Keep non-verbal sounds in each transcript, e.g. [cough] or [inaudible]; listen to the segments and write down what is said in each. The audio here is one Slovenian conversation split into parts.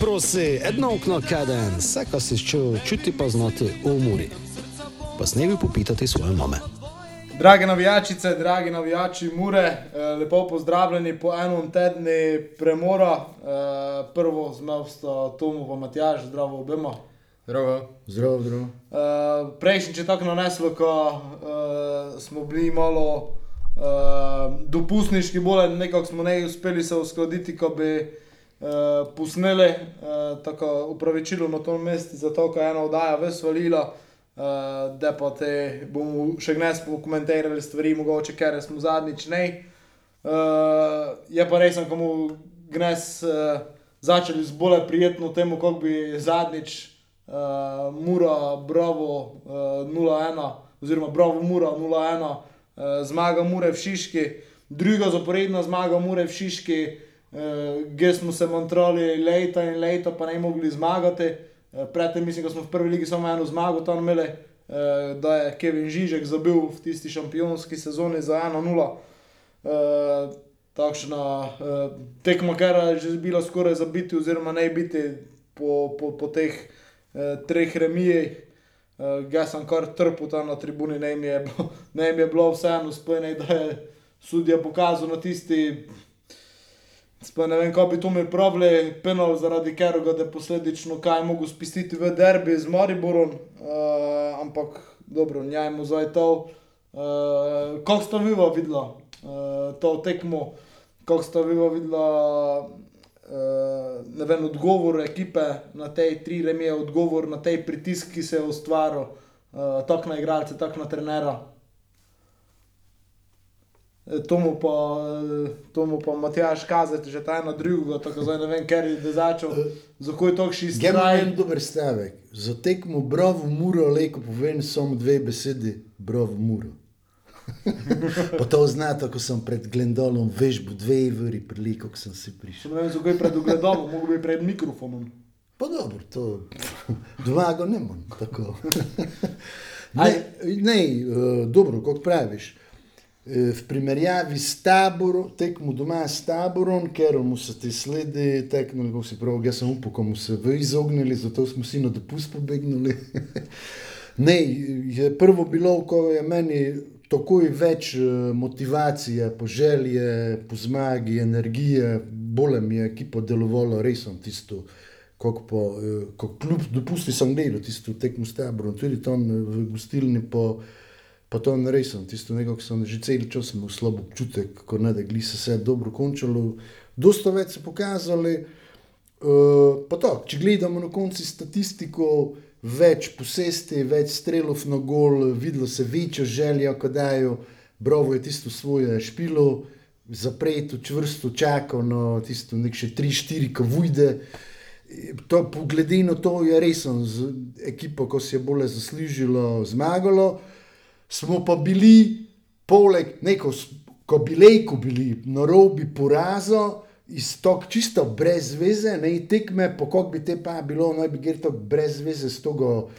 Prosi, edno okno kaden, vse, kar si čutil, čuti pa znati v muri. Pa snevi popitati svoje mame. Drage navijačice, dragi navijači Mure, eh, lepo pozdravljeni po enem tednu premora. Eh, Prvo z mano sta Tomo in Matjaž, zdravo obema. Zdravo. Zdravo, zdravo. Uh, Prejšnjič je tako naneslo, ko uh, smo bili malo uh, dopustniški, bolj nekako smo ne uspeli se uskladiti, ko bi uh, posneli uh, tako upravičilo na tom mestu, zato ker je ena oddaja vesvalila, uh, da pa te bomo še gnes pokomentirali stvari, mogoče ker smo zadnjič ne. Uh, je pa res, ko bomo gnes uh, začeli z bolj prijetno temo, kot bi zadnjič uh, Mura, Bravo uh, 0-1, oziroma Bravo Mura 0-1, uh, zmaga Mure v Šiški, druga zaporedna zmaga Mure v Šiški, gdje smo se mantrali leta in leta, pa ne mogli zmagati. Uh, predtem mislim, da smo v prvi ligi samo eno zmago tam imeli, uh, da je Kevin Žižek zabil v tisti šampionski sezoni za 1-0. Uh, takšna uh, tekma, ker je že bila skoraj zabiti, oziroma ne biti po, po, po teh uh, treh remijih. Jaz sem kar trpel tam na tribuni, ne mi je, bilo- bilo vseeno spojeno, da je sudija pokazal na tisti. Sploh ne vem, kako bi to mi pravili, penal zaradi Keroga, da je posledično kaj mogel spustiti v derbi z Mariborom, uh, ampak dobro, njajmo zdaj to. Uh, kako sta viva videla uh, to tekmo, kako sta viva videla uh, ne vem, odgovor ekipe na te tri remije, odgovor na te pritisk, ki se je ustvaril, uh, tako na igralce, tako na trenera. Eh, Tomu pa, eh, tomu pa Matjaš kazati, že ta ena druga, tako zdaj ne vem, ker je začel, zakaj je to še Gem iztrajal. en dober stavek. Za tekmo bravo muro, leko povem samo dve besedi, bravo muro. [laughs] pa to znate, ko sem pred Glendolom vežbo dve evri priliko, ko sem si prišel. Ne vem, zakaj je pred ogledalom, mogoče bi pred mikrofonom. Pa dobro, to [laughs] doma ga ne morem tako. [laughs] ne, ne uh, dobro, kot praviš. Eh, V primerjavi s taborom, tekmo doma s taborom, ker mu se ti sledi, tekmo, kako si prav, jaz sem upal, ko mu se v izognili, zato smo si na dopust pobegnili. [laughs] ne, je prvo bilo, ko je meni takoj več eh, motivacije, poželje, po zmagi, energije, bolje mi je ekipa delovala, res sem tisto. Pa, eh, kljub dopusti sem gledal tisto tekmo s taborom, tudi tam eh, v gostilni, pa, pa to ne resem, tisto nekako sem že cel čas imel slab občutek, ko ne da gli se vse dobro končalo. Dosta več so pokazali, uh, pa to, če gledamo na konci statistiko, več posesti, več strelov na gol, videlo se večjo željo, ko dajo, bravo je tisto svoje špilo, zapreto, čvrsto čakal na tisto nek še 3-4, ko vujde. To, poglede na to, je resen z ekipo, ko si je bolje zaslužilo, zmagalo. Smo pa bili, poleg neko, ko bi lejko bili na robi poraza, iz tog čisto brez veze, ne tekme, po kog bi te pa bilo, naj bi gre to brez veze s togo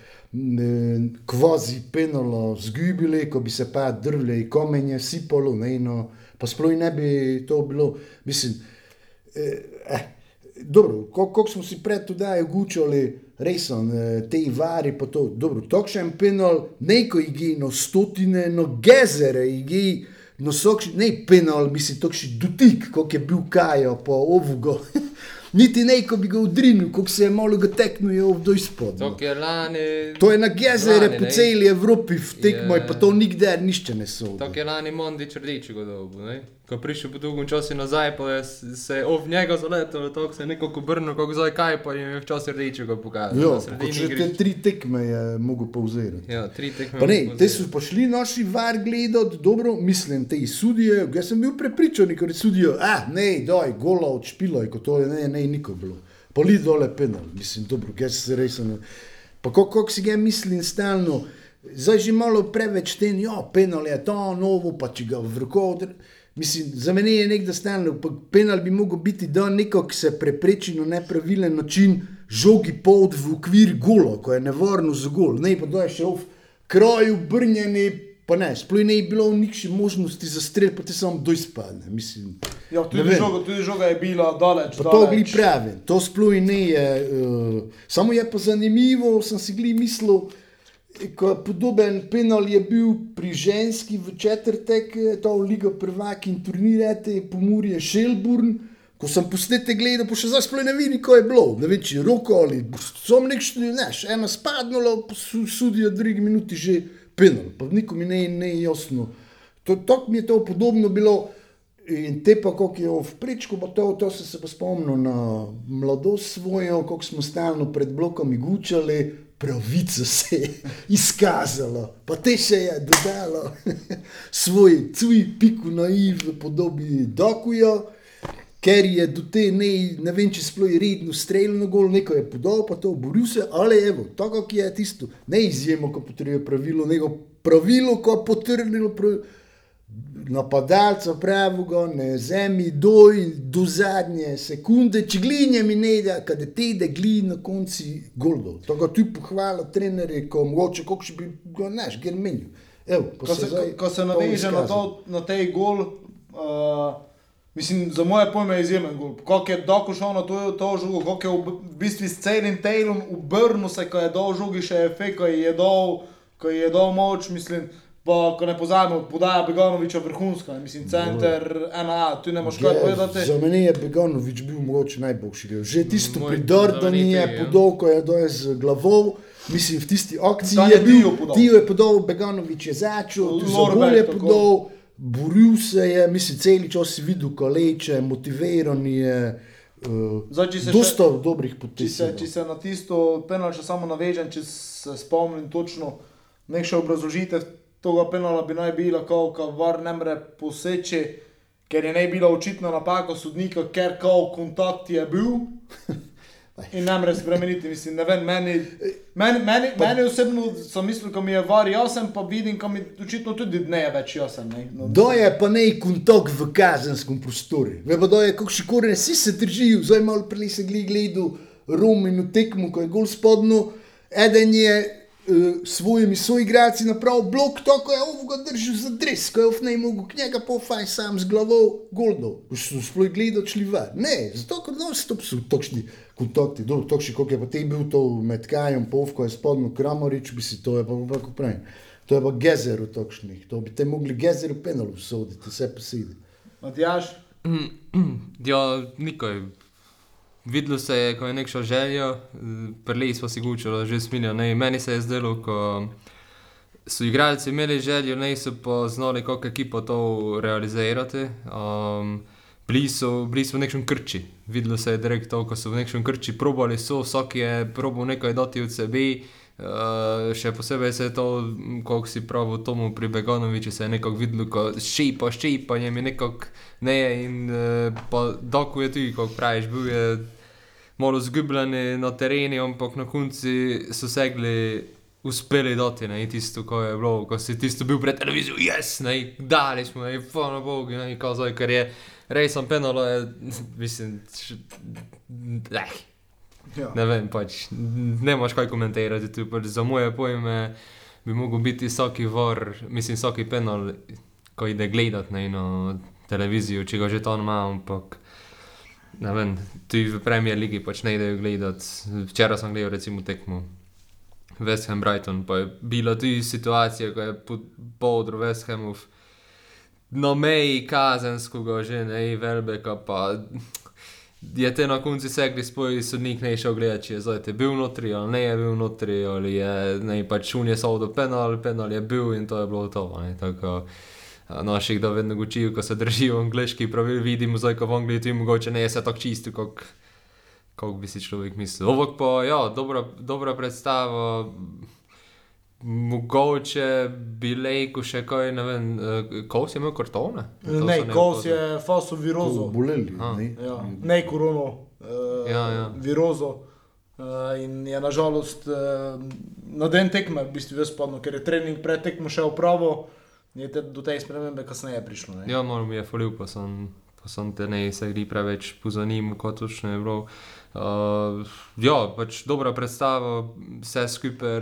kvazi penalo zgubili, ko bi se pa drvlje komenje sipalo, ne, no, pa sploh ne bi to bilo, mislim, eh, Dobro, kako smo si pred tudi ugučali, res so te vari, pa to, dobro, tokšen penal, neko igi, no stotine, no gezere igi, no sokši, ne penal, mislim, tokši dotik, kot je bil Kajo, pa ovugo. [laughs] Niti neko bi ga udrinil, kako se je malo ga teknuje v doj spod. To, lani. To je na gezere lani, po ne? celi Evropi v tekmo, Je. pa to nikdar nišče ne so. To, je lani Mondič rdečega dobu, ne? Ko je prišel po dolgem času nazaj, pa je se ob njega zaletel, tako se je nekako obrnil, kako zdaj kaj, pa je včasih rdečega pokazal. Ja, že te tri tekme je mogel povzeti. Ja, tri tekme. Pa ne, te so pa šli naši var gledati, dobro, mislim, te sudije. Jaz sem bil prepričan, ker sudijo, ah, ne, doj, gola od špilo, kot to je, ne, ne, niko bilo. Poli dole penal, mislim, dobro, jaz se res ne. Pa kako si ga mislim stalno, zdaj že malo preveč ten, ja, penal je to novo, pa če ga v roko. dr- Mislim, za mene je nekdo stalno, pa penal bi mogel biti, da neko, ki se prepreči na nepravilen način, žogi pod v okvir golo, ko je nevarno za gol. Ne, pa da je še v kraju brnjeni pa ne, sploh ne je bilo nikši možnosti za strel, pa ti samo doj spadne. Mislim, Ja, tudi, žoga, tudi žoga je bila daleč. Pa to gli daleč. pravi, to sploh ne je. Uh, samo je pa zanimivo, sem si gli mislil, podoben penal je bil pri ženski v četrtek, to v Ligo prvak in turnirete, pomurje Šelburn. Ko sem posnete gledal, pa še zdaj sploh ne vidim, ko je bilo, ne vem, je roko ali som nek štiri, ne, še pa su- sudijo drugi minuti že penal, pa nikomu ne, je jasno. To, mi je to podobno bilo. In te pa, kako je v prečku, pa to, to sem se pa spomnil na mladost svojo, kako smo stalno pred blokom gučali, pravico se je izkazalo, pa te še je dodalo. [laughs] Svoj cuj piku naiv v podobi dokujo, ker je do te ne, ne vem, če sploh je redno streljno gol, neko je podal, pa to boril se, ali evo, tako ki je tisto, ne izjemo, ko potrebuje pravilo, nego pravilo, ko potrdilo pravilo napadalca pravega, ne zemlji doj do zadnje sekunde, če glinje mi ne da, kad te da glin na konci goldov. Tako tu pohvala trenerje, ko mogoče, kako še bi ga naš, ger menil. Evo, pa Ko se, zdaj ko se to naveže na, to, na tej gol, uh, mislim, za moje pojme je izjemen gol. Kako je doko šel na to, to žogo, kako je v, v bistvu s celim telom obrnil se, ko je dol žogi še efekt, ko je dol, ko je dol moč, mislim. Pa, ko ne pozabimo, podaja Beganoviča vrhunska, mislim, center, ena, tu ne moš kaj povedati. Za mene je Beganovič bil mogoče najboljši. del. Že tisto Moj pri Dordani je ja. podal, ko je dojel z glavou. Mislim, v tisti akciji je je bil, Dio je podal, Beganovič je začel, gol je podal, boril se je, mislim, celi čas si videl, ko leče, motiviran je. Uh, Zdaj, če se dosta dobrih Če se, potez. če se na tisto penal še samo navežem, če se spomnim točno, nekaj obrazložitev tega penala bi naj bila, kao, ka var ne more poseči, ker je naj bila očitna napaka sodnika, ker kao kontakt je bil. [laughs] In ne more spremeniti, mislim, ne vem, meni, meni, meni, meni osebno sem mislil, ko mi je var jasen, pa vidim, ko mi očitno tudi ne je več jasen. Ne? No, Da je pa ne kontakt v kazenskem prostoru. Ve pa da je kako še korene, vsi se držijo, zdaj malo prej se gled gledal Romino tekmo, ko je gol spodno. Eden je svojimi soigralci napravil blok, tako je ovoga držal za dres, ko je ofnej mogel k njega pofaj sam z glavo goldov. So sploh gledal šli var. Ne, zato ker non stop so točni kontakti. Dobro, točni, koliko je pa te bil to med Kajem, Povko je spodno Kramorič, bi si to je pa kako pravim. To je pa gezer v točnih, to bi te mogli gezer v penalu soditi, vse posedi. Matjaž, [clears throat] Ja, nikoj. Videlo se je, ko je nekšo željo, prelej smo si gučali, že smilijo. Ne, meni se je zdelo, ko so igralci imeli željo, ne so pa znali, kako ekipo to realizirati. Um, bili so, bili so v nekšnem krči. Videlo se je direkt to, ko so v nekšnem krči probali, so vsak je probal nekaj dati od sebe. Uh, še posebej se je to, kako si pravi, Tomu pri Beganoviču se je nekako videlo, ko šepa, šepanje mi nekako ne je in uh, pa doku je tudi, kako praviš, bil je malo zgubljeni na terenu, ampak na koncu so segli, uspeli doti, ne, tisto, ko je bilo, ko si tisto bil pred televizijo, jaz, ne, dali smo, ne, hvala Bogu, ne, kao zdaj, ker je res sem penalo, je, mislim, š, eh, ja. ne vem, pač, ne imaš kaj komentirati, tu pač za moje pojme bi mogel biti vsaki vor, mislim, vsaki penal, ko ide gledat ne, na televizijo, če ga že to ima, ampak ne vem, tudi v Premier Ligi pač ne idejo gledat. Včeraj sem gledal recimo tekmo West Ham Brighton, pa je bila tudi situacija, ko je pod podro West Hamov na meji kazenskega že ne, Velbeka pa je te na koncu segli spoj, sodnik ne je šel gledati, če je zdaj te bil notri ali ne je bil notri, ali je ne pač šun je sodel penal, penal je bil in to je bilo to. Ne, tako, Naših, da vedno učijo, ko se držijo angliški pravil, vidimo zdaj, ko v Angliji ti mogoče ne je vse tako čisto, kot kak bi si človek mislil. Ovok pa, ja, dobra, dobra predstava. Mogoče bi lejko še kaj, ne vem, eh, kos je imel kartone? To ne, se kos je faso virozo. Boleli, ne? Ja, ne korono, uh, Ja, ja. virozo. Uh, in je nažalost uh, na den tekme, v bistvu jaz spadno, ker je trening pred tekmo še upravo, je te, do te spremembe kasneje prišlo. Ne? Ja, mi je falil, pa sem, pa sem te ne se gre preveč pozanimal, kot točno je bilo. Uh, ja, pač dobra predstava, vse skupaj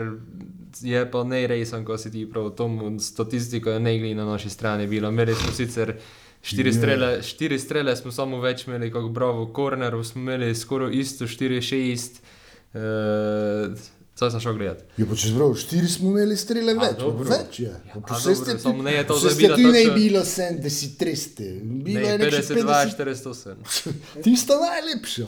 je pa ne resen, ko si ti prav tomu statistiko ne glede na naši strani bilo. Imeli smo sicer štiri strele, štiri strele smo samo več imeli kot Bravo Corner, smo imeli skoraj isto 4-6. Uh, Co sem šel gledati? Je pa čez prav, štiri smo imeli strele A, več, dobro. več je. Ja, Pa a, vse dobro, samo ne je to vse zdaj bila stotine je bilo 73, bilo Ne, je nekaj 52, 50. 48. Tisto najlepše.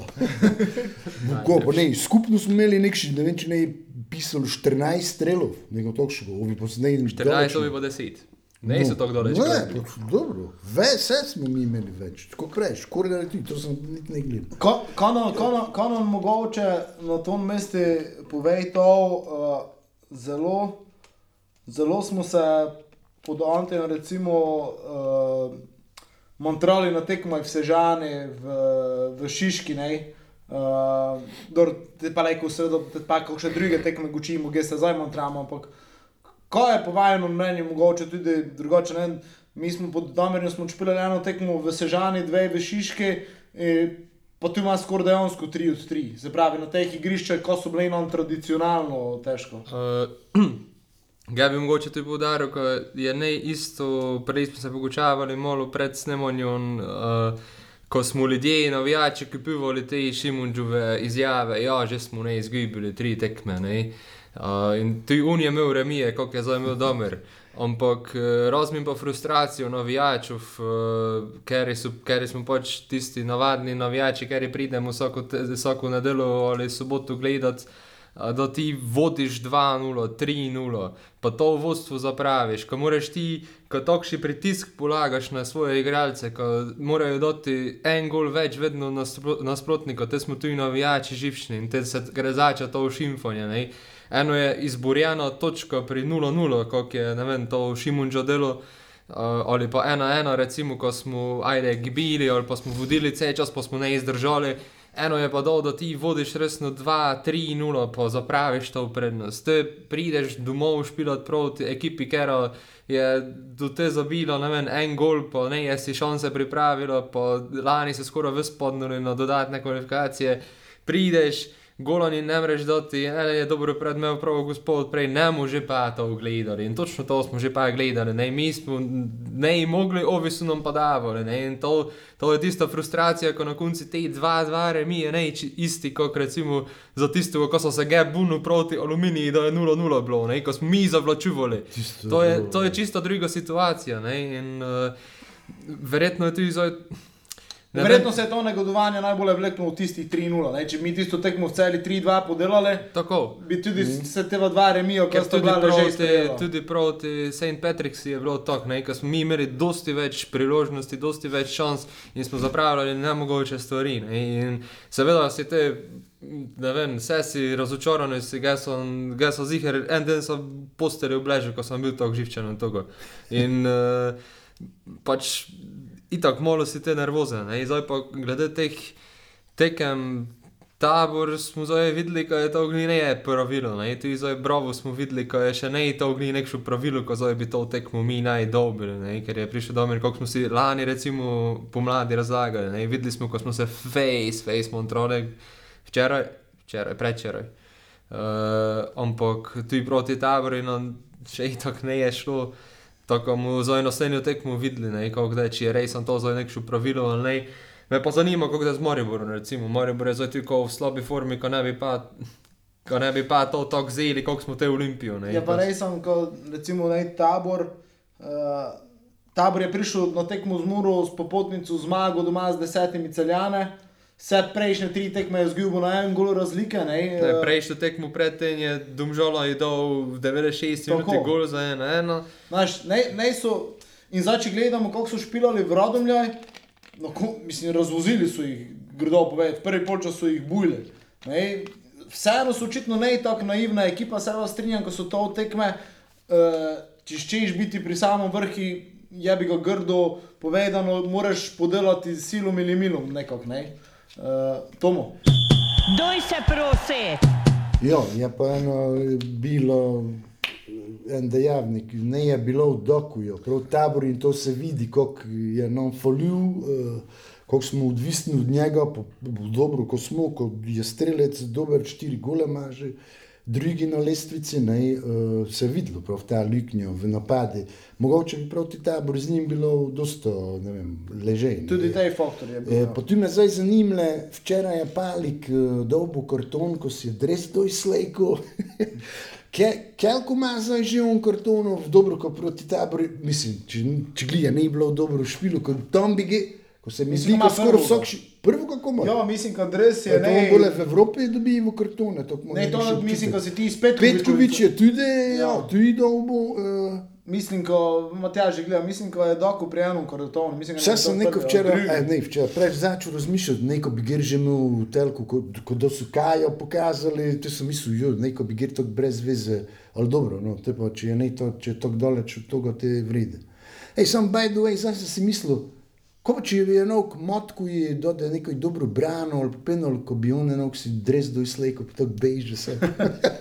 Kako, [laughs] pa ne, skupno smo imeli nekši, ne vem, če ne je pisalo 14 strelov, nekaj točnega, ovi pa se ne 14, to bi bilo 10. Ne so tako daleč. Ne, gledali. pa dobro, vse smo mi imeli več, tako prej, škoraj ti, to sem niti ne gledal. Ko- Kanon, kanon, kanon mogoče na tom mestu povej to, uh, zelo, zelo smo se pod Antejem recimo uh, montrali na tekmah v Sežani, v, v Šiški, ne. Uh, dor, te pa rekel, seveda, te pa kakšne druge tekme gučimo, gdje se zdaj montramo, ampak Kaj je po vašem mnenju, mogoče tudi drugače? Ne? Mi smo pod Damerjem smo špili eno tekmo v Sežani, dve v Šiški, eh, pa tu ima skoraj dejansko 3 od 3. Se pravi, na teh igriščih, ko so bile nam tradicionalno težko. Uh, Ja, bi mogoče tudi poudaril, da je ne isto, prej smo se pogočavali malo pred snemanjem, uh, ko smo ljudje, navijači, ki pivali te Šimunžove izjave, ja, že smo ne izgubili tri tekme. Ne? Uh, in tu on je imel remije, kot je zdaj imel domer. Ampak uh, razumem pa frustracijo navijačev, uh, ker, so, ker smo pač tisti navadni navijači, ker pridemo vsako, te- vsako nedeljo ali soboto gledati. A, da ti vodiš 2-0, 3-0, pa to v vodstvu zapraviš, ko moraš ti, ko takšni pritisk polagaš na svoje igralce, ko morajo dati en gol več, vedno naspro- nasprotnika, te smo tu navijači živčni in te se gre začeti to šimfanje. Ne? Eno je izborjena točka pri 0-0, kot je vem, to Šimunžo delo. Uh, ali pa ena, ena, recimo, ko smo ajde gibili, ali pa smo vodili vse čas, pa smo ne izdržali. Eno je pa to, da ti vodiš resno 2-3-0, pa zapraviš to v prednost. Ti prideš domov špilat proti ekipi, ker je do te zabilo, vem, en gol, pa ne je si šanse pripravilo, pa lani se skoraj vyspodnili na dodatne kvalifikacije. Prideš, Golani ne moreš dati, ena je dobro predmev, prav gospod, prej ne mu že pa to gledali. In točno to smo že pa gledali, ne, mi smo ne mogli, ovi so nam pa davali. Ne, in to, to je tista frustracija, ko na koncu te dva, dva remije, ne, či- isti, kot recimo za tisto, ko so se ge bunu proti aluminiji, da je 0-0 bilo, ne, ko smo mi zavlačuvali. Tisto To je je, to je čisto druga situacija, ne, in uh, verjetno je tudi zdaj. Verjetno se je to negodovanje najbolj vleklo v tistih 3-0. ne. Če bi mi tisto tekmo v celi 3-2 podelali, Tako. bi tudi se te dva remijo, Ker tudi bila že izstreljena. tudi proti St. Patricksu je bilo tako, ker smo mi imeli dosti več priložnosti, dosti več šans in smo zapravljali nemogoče stvari. Ne, in seveda si te, ne vem, vse si razočaran, si ga so ziger, en dan sem postelil bleže, ko sem bil tako živčen in tako. In uh, pač itak malo si te nervoze, ne, zdaj pa glede teh tekem. Tabor smo zdaj videli, da je to ognjene pravilo. Ne? Tudi zdaj Bravo smo videli, da je še ne to ognjene pravilo, ko zdaj bi to tekmo mi naj dobili. Ne? Ker je prišel domen, kot smo si lani, recimo, pomladi razlagali. Ne? Videli smo, ko smo se face, face montrole, včeraj, včeraj, predvčeraj. Uh, ampak tudi proti taboru, no, še itak ne je šlo. Tako bomo zdaj naslednjo tekmo videli, ne? kako da če je res to zdaj neko pravilo ali ne. Me pa zanima, kako da z Mariborom, recimo, Maribor je zdaj tako v slabi formi, ko ne bi pa, ko ne bi pa to tako zeli, kot smo te Olimpijo. Ne? Je Ja, pa res, sem, ko recimo ne tabor. Uh, tabor je prišel na tekmo z Muro s popotnico zmago doma z desetimi celjane. Vse prejšnje tri tekme je zgubil na en gol razlike. Ne, Ne, Eh, Prejšnjo tekmo predtem je Domžala je dal v 96 Tako. minuti gol za eno. eno. Znaš, ne, ne so, in zdaj, če gledamo, kako so špilali v Radomljaj, no, ko, mislim, razvozili so jih, grdo povedati, prvi polčas so jih bujali. Ne, vseeno so očitno ne tako naivna ekipa, se vas strinjam, ko so to tekme, uh, če ščeš biti pri samem vrhu, je bi ga grdo povedano, moraš podelati s silom ali milom nekako, ne. Uh, Tomo. Doj se prosi! Ja, je pa eno bilo en dejavnik, ne je bilo v dokuju, prav tabor in to se vidi, koliko je nam falil, uh, koliko smo odvisni od njega, po, po dobro, ko smo, ko je strelec dober, štiri gole maže, drugi na lestvici, ne, uh, se je videlo prav ta liknjo v napadi. Mogoče bi proti tabor z njim bilo dosta, ne vem, ležej. ne. Tudi tej faktor je bil. E, ja. potem me zdaj zanima, včeraj je Palik uh, dobil karton, ko si je dres doj slejko. [laughs] Kelko ima zdaj že on kartonov, dobro, ko proti taboru, mislim, če, če glija ne bi bilo dobro v špilu, kot Tombige, ko se mi zdi, da skoraj vsak ši, prvo kako ima. Ja, mislim, da res je. To Ne, bolje v Evropi dobijo kartone. to ne, to še mislim, da si ti spet Petkovič je tudi, ja, Ja. tudi dobo. Uh, Mislim, ko Matjaž že gleda, mislim, ko je doko pri enem kartonu. Vse sem neko včeraj, eh, ne, včeraj prej začel razmišljati, neko bi gir že imel v telku, kot ko da so Kajo pokazali, to sem mislil, jo, neko bi gir tako brez veze, ali dobro, no, te pa, če je ne to, če je tako daleč od toga, te vride. Ej, sam by the way, zdaj sem si mislil, ko pa če je enok motku je dode nekaj dobro brano, ali penal, ko bi on enok si dres do izlejko, pa tako beže se.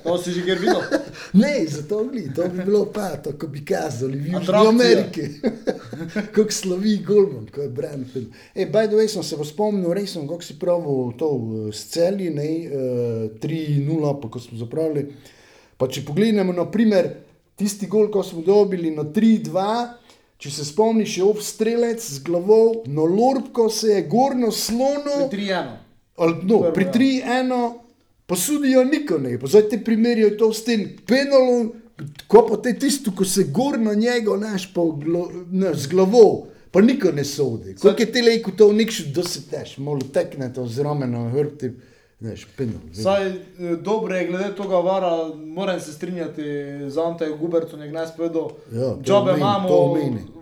To si že gre videl. [laughs] Ne, zato ni, to bi bilo pa, to, ko bi kazali v Južni Atrakcija. Ameriki. [laughs] kako slovi Golman, ko je Brandon. E, by the way, sem se spomnil, res sem, kako si pravil to eh, s celi, ne, uh, 3-0, pa ko smo zapravili. Pa če pogledamo, na primer, tisti gol, ko smo dobili na 3-2, če se spomniš, je obstrelec z glavo, na lorbko se je gorno slono. 3-1. Ali, no, Prvo, pri ja. 3-1 pa sudijo niko ne, pa zdaj te primerijo to s tem penalom, ko pa te tisto, ko se gor na njega naš po glo, ne, z glavo, pa niko ne sodi. Kako je te lejko to nekšo doseteš, malo tekne to z rameno hrbti, penal. vem. Saj eh, dobro je, glede tega vara, moram se strinjati z Antejem Gubertom, je gnes povedal. Ja, Džobe meni, imamo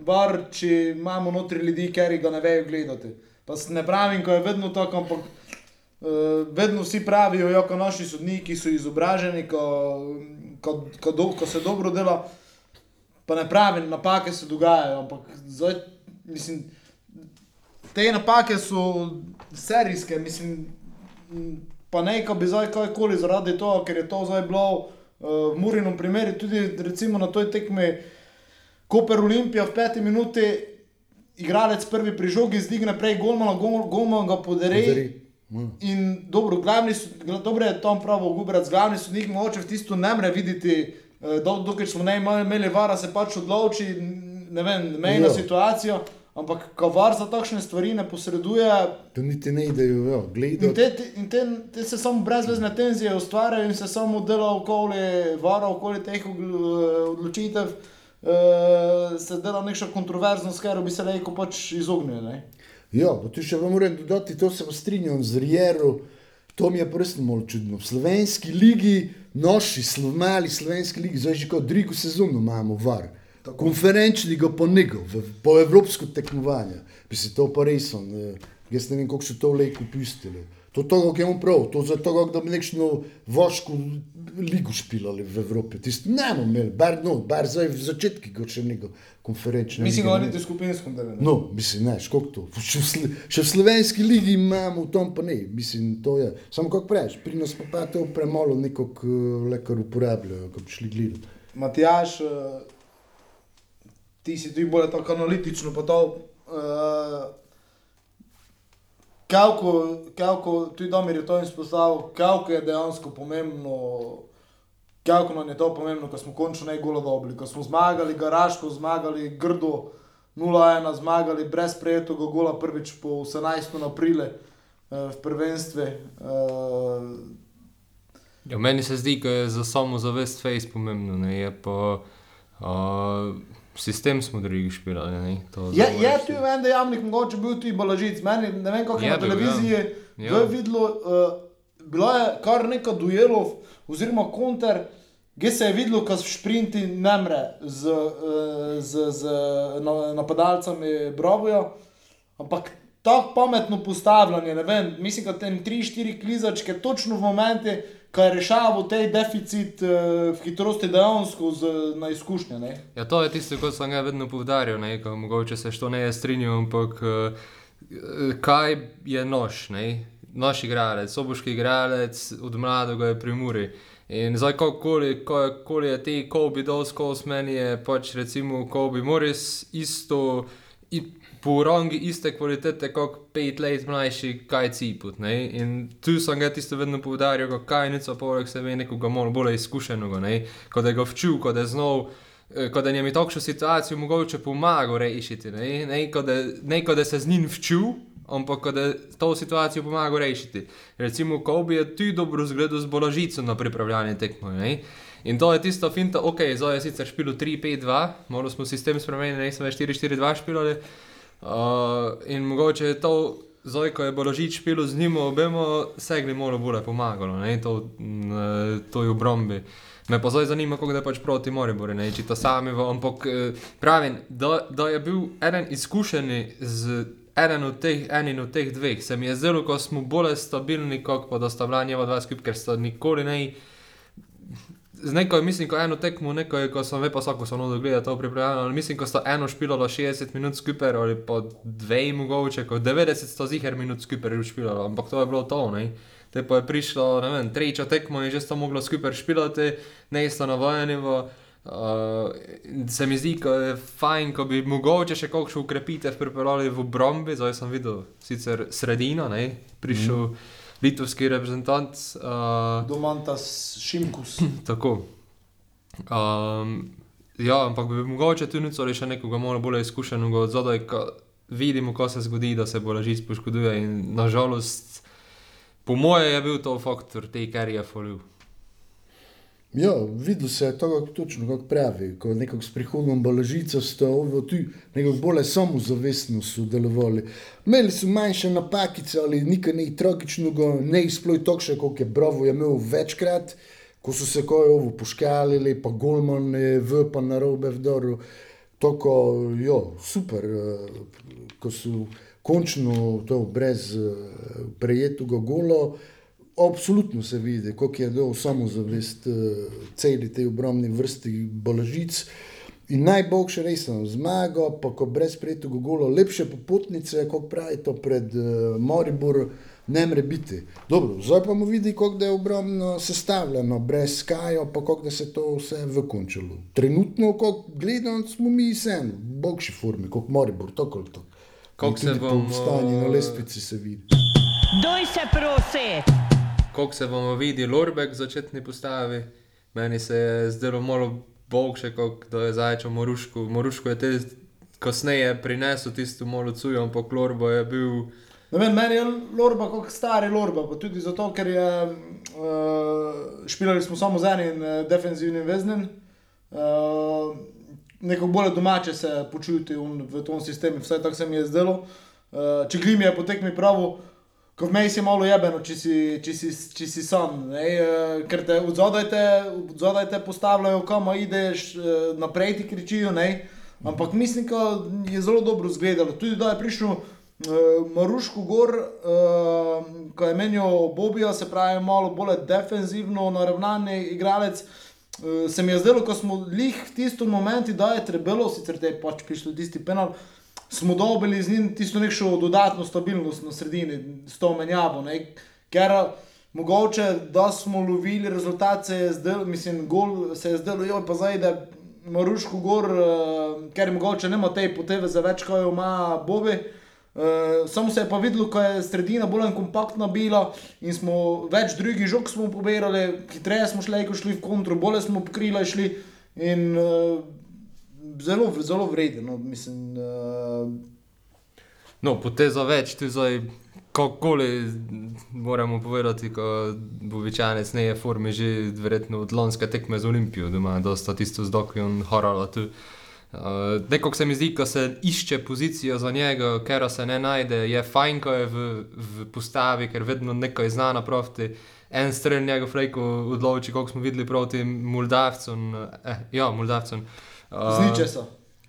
var, če imamo notri ljudi, ker ga ne vejo gledati. Pa ne pravim, ko je vedno tako, ampak uh, vedno vsi pravijo, ja, ko naši sodniki so izobraženi, ko, ko, ko, do, ko se dobro dela. Pa ne pravim, napake se dogajajo, ampak zdaj, mislim, te napake so serijske, mislim, pa ne, ko bi zdaj kajkoli zaradi tega, ker je to zdaj bilo uh, v Murinu primeru, tudi recimo na toj tekmi Koper Olimpija v peti minuti, igralec prvi pri žogi zdigne prej Golmana, Gol- Golman ga podere. Podari. Ja. In dobro, glavni, dobro je tam pravo Gubrac, glavni sodnik mogoče v tisto ne more videti, eh, do, dokaj smo ne imeli, vara, se pač odloči, ne vem, mejna Ja. Ampak ko var za takšne stvari ne posreduje, To niti ne idejo, ja, in te, te, in te, te se samo brezvezne tenzije ustvarjajo in se samo dela okoli vara, okoli teh eh, odločitev, eh, se dela neka kontroverznost, ker bi se lahko pač izognili. Ja, tu še vam moram dodati, to se strinjam z Rierom. To mi je prstno malo čudno. V slovenski ligi, noši, mali slovenski ligi, zdaj že kot drugo sezono imamo var. Konferenčni ga pa nego, v- po evropsko tekmovanje. Bi se to pa res, eh, jaz ne vem, kako so to lejko pustili. To je to, kako je on prav, to za to, da bi nekšno voško ligo špilali v Evropi. Tisto ne bomo imeli, bar, no, bar zdaj v začetki, kot še nego konferenčne. Mislim, lige da ne. niti v skupinskem delu. ne. No, mislim, ne, kako to. [laughs] Še v, sl še v slovenski ligi imamo v tom, pa ne, mislim, to je. Samo kako prejš, pri nas pa, pa to premalo nekog uh, lekar uporabljajo, ko bi šli gledati. Matjaš, eh, ti si tudi bolj tako analitično, pa to. Uh, Kako, kako, tudi Domir je to izpostavil, kako je dejansko pomembno, kako nam je to pomembno, ko smo končno najgolo dobili, ko smo zmagali, garaško zmagali, grdo 0-1, zmagali brez prejetega gola prvič po 18. aprile eh, v prvenstvih. Eh, Ja, meni se zdi, da je za samo zavest face pomembno, ne je pa uh, sistem smo drugi špirali. Ne, Je, zdaj je moraš- tu en dejavnik, mogoče bil tudi balažic. Meni, ne vem, kako je Je na ja. televiziji, Ja. kdo je videlo, uh, bilo je kar nekaj duelov, oziroma konter, kjer se je videlo, da šprinti ne mre z, uh, z, z na, napadalcami Bravoja, ampak tako pametno postavljanje, ne vem, mislim, da tem 3-4 klizačke točno v momenti, ko je rešaval tej deficit uh, v hitrosti dejansko z, na izkušnje. Ne? Ja, to je tisto, kar sem ga vedno povdarjal, ne, ko mogoče se što ne je strinjal, ampak uh, kaj je nož, ne? naš igralec, soboški igralec, od mladega je pri Muri. In zdaj, kakoli ko, je te Kobe dol skozi meni, je pač recimo Kobe Morris isto, i, po rangi iste kvalitete kot pet let mlajši kaj ciput. Ne? In tu sem ga tisto vedno povdarjal, kot kaj nico poleg sebe nekoga malo bolj izkušenega, kot da je ga včul, kot da je znal. Eh, kot da je mi takšno situacijo mogoče pomagal rešiti, ne, ne, kot da, ne kot da se z njim včul, ampak da to situacijo pomaga rešiti. Recimo, ko bi ti dobro zgledal z bolažico na pripravljanje tekmo. In to je tisto finta, ok, zdaj je sicer špilo 3-5-2, morali smo sistem spremeniti, ne smo več 4-4-2 špilali. Uh, in mogoče je to, zdaj ko je bolažič špilo z njim, obemo segli malo bolje pomagalo, ne? to, to je v brombi. Me pa zdaj zanima, kako je pač proti Moriboru, ne če to sami, ampak eh, pravim, da, da je bil eden izkušen z eden od od teh dveh. Se mi je zdelo, ko smo bolj stabilni, kot pa da sta bila njeva dva skupaj, ker sta nikoli ne. Z neko, mislim, ko eno tekmo, neko, ko sem ve pa vsako samo dogledal to pripravljeno, ali mislim, ko sta eno špilalo 60 minut skupaj, ali pa dve mogoče, ko 90 sta ziher minut skupaj špilalo, ampak to je bilo to, ne. Te pa je prišlo, ne vem, trečo tekmo in že sta mogla skupaj špilati, ne sta navajeni v. Uh, se mi zdi, da je fajn, ko bi mogoče še kakšno ukrepitev pripeljali v Brombi, zdaj sem videl sicer sredino, ne? prišel mm. Litovski reprezentant. Uh, Domantas Šimkus. [laughs] tako. Um, ja, ampak bi mogoče tudi nico ali še nekoga malo bolj izkušenega od zadaj, ko vidimo, ko se zgodi, da se bo lažic poškoduje in nažalost, po moje je bil to faktor te karije folju. Ja, videl se je to, točno kako pravi. Ko nekako s prihodom balažica sta ovo tu nekako bolj samozavestno sodelovali. Imeli so manjše napakice ali nekaj ne tragičnega, ne izploj tokše, kot je Bravo je imel večkrat, ko so se koje ovo poškalili, pa Golman je v pa na robe vdoru. Toko, jo, super, eh, ko so končno to brez eh, prejetega golo, Absolutno se vidi, kako je dol samozavest uh, celi tej obrambni vrsti bolažic. In najboljše resno zmago, pa ko brez prijetega gola, lepše popotnice, kot pravi to pred uh, Moribor, ne more biti. Dobro, zdaj pa mu vidi, kako je obrambno sestavljeno, brez skajo, pa kako se to vse vrkunčilo. Trenutno, ko gledamo, smo mi vseeno, v boljši formi, kot Moribor, tako ali tako. Kako se bomo... Po stanju na lestvici se vidi. Doj se prosi! Kako se bomo videli, Lorbek začetni postavi. Meni se je zdelo malo boljše, kot da je zajčal Moruško. Moruško je te kasneje prinesel tisto malo cujo, ampak Lorbo je bil. Vem, meni je Lorba kot stari Lorba, pa tudi zato, ker je uh, špilali smo samo z enim uh, defensivnim veznem. Uh, Neko bolj domače se počuti v tem sistemu, vsaj tako se mi je zdelo. Uh, če glim je potekmi pravo, Ko vmej si malo jebeno, če si, če si, če si sam, ne, uh, ker te odzadaj te postavljajo, kam ideš, uh, naprej ti kričijo. Ne, ampak mislim, da je zelo dobro izgledalo. Tudi da je prišel uh, Maruško gor, uh, ko je menil Bobijo, se pravi, malo bolj defenzivno, naravnan igralec. Uh, se mi je zdelo, ko smo lih v tistem momentu, da je trebalo, sicer te je pač prišel tisti penal smo dobili z njim tisto neko dodatno stabilnost na sredini, s to menjavo. Ne? Ker mogoče, da smo lovili rezultate, se je zdelo, mislim, gol se je zdelo, jo pa zdaj, da Maruško gor, uh, ker mogoče nema te poteve za več, kot jo ima Bobi. Uh, samo se je pa videlo, ko je sredina bolj kompaktna bila in smo več drugih žog pobirali, hitreje smo šli, ko šli v kontro, bolje smo pokrili šli. In uh, zelo, zelo vreden. No, mislim, uh... no, poteza več, tu zdaj, kako li moramo povedati, ko bo večanec ne je formi že verjetno od lonske tekme z Olimpijo, da ima dosta tisto z Dokijon horala. Uh, Nekako se mi zdi, ko se išče pozicijo za njega, ker se ne najde, je fajn, ko je v, v postavi, ker vedno nekaj zna naproti. En strel njegov flejko odloči, kako smo videli proti Moldavcem. Eh, ja, Moldavcem. Uh, Z ničesa.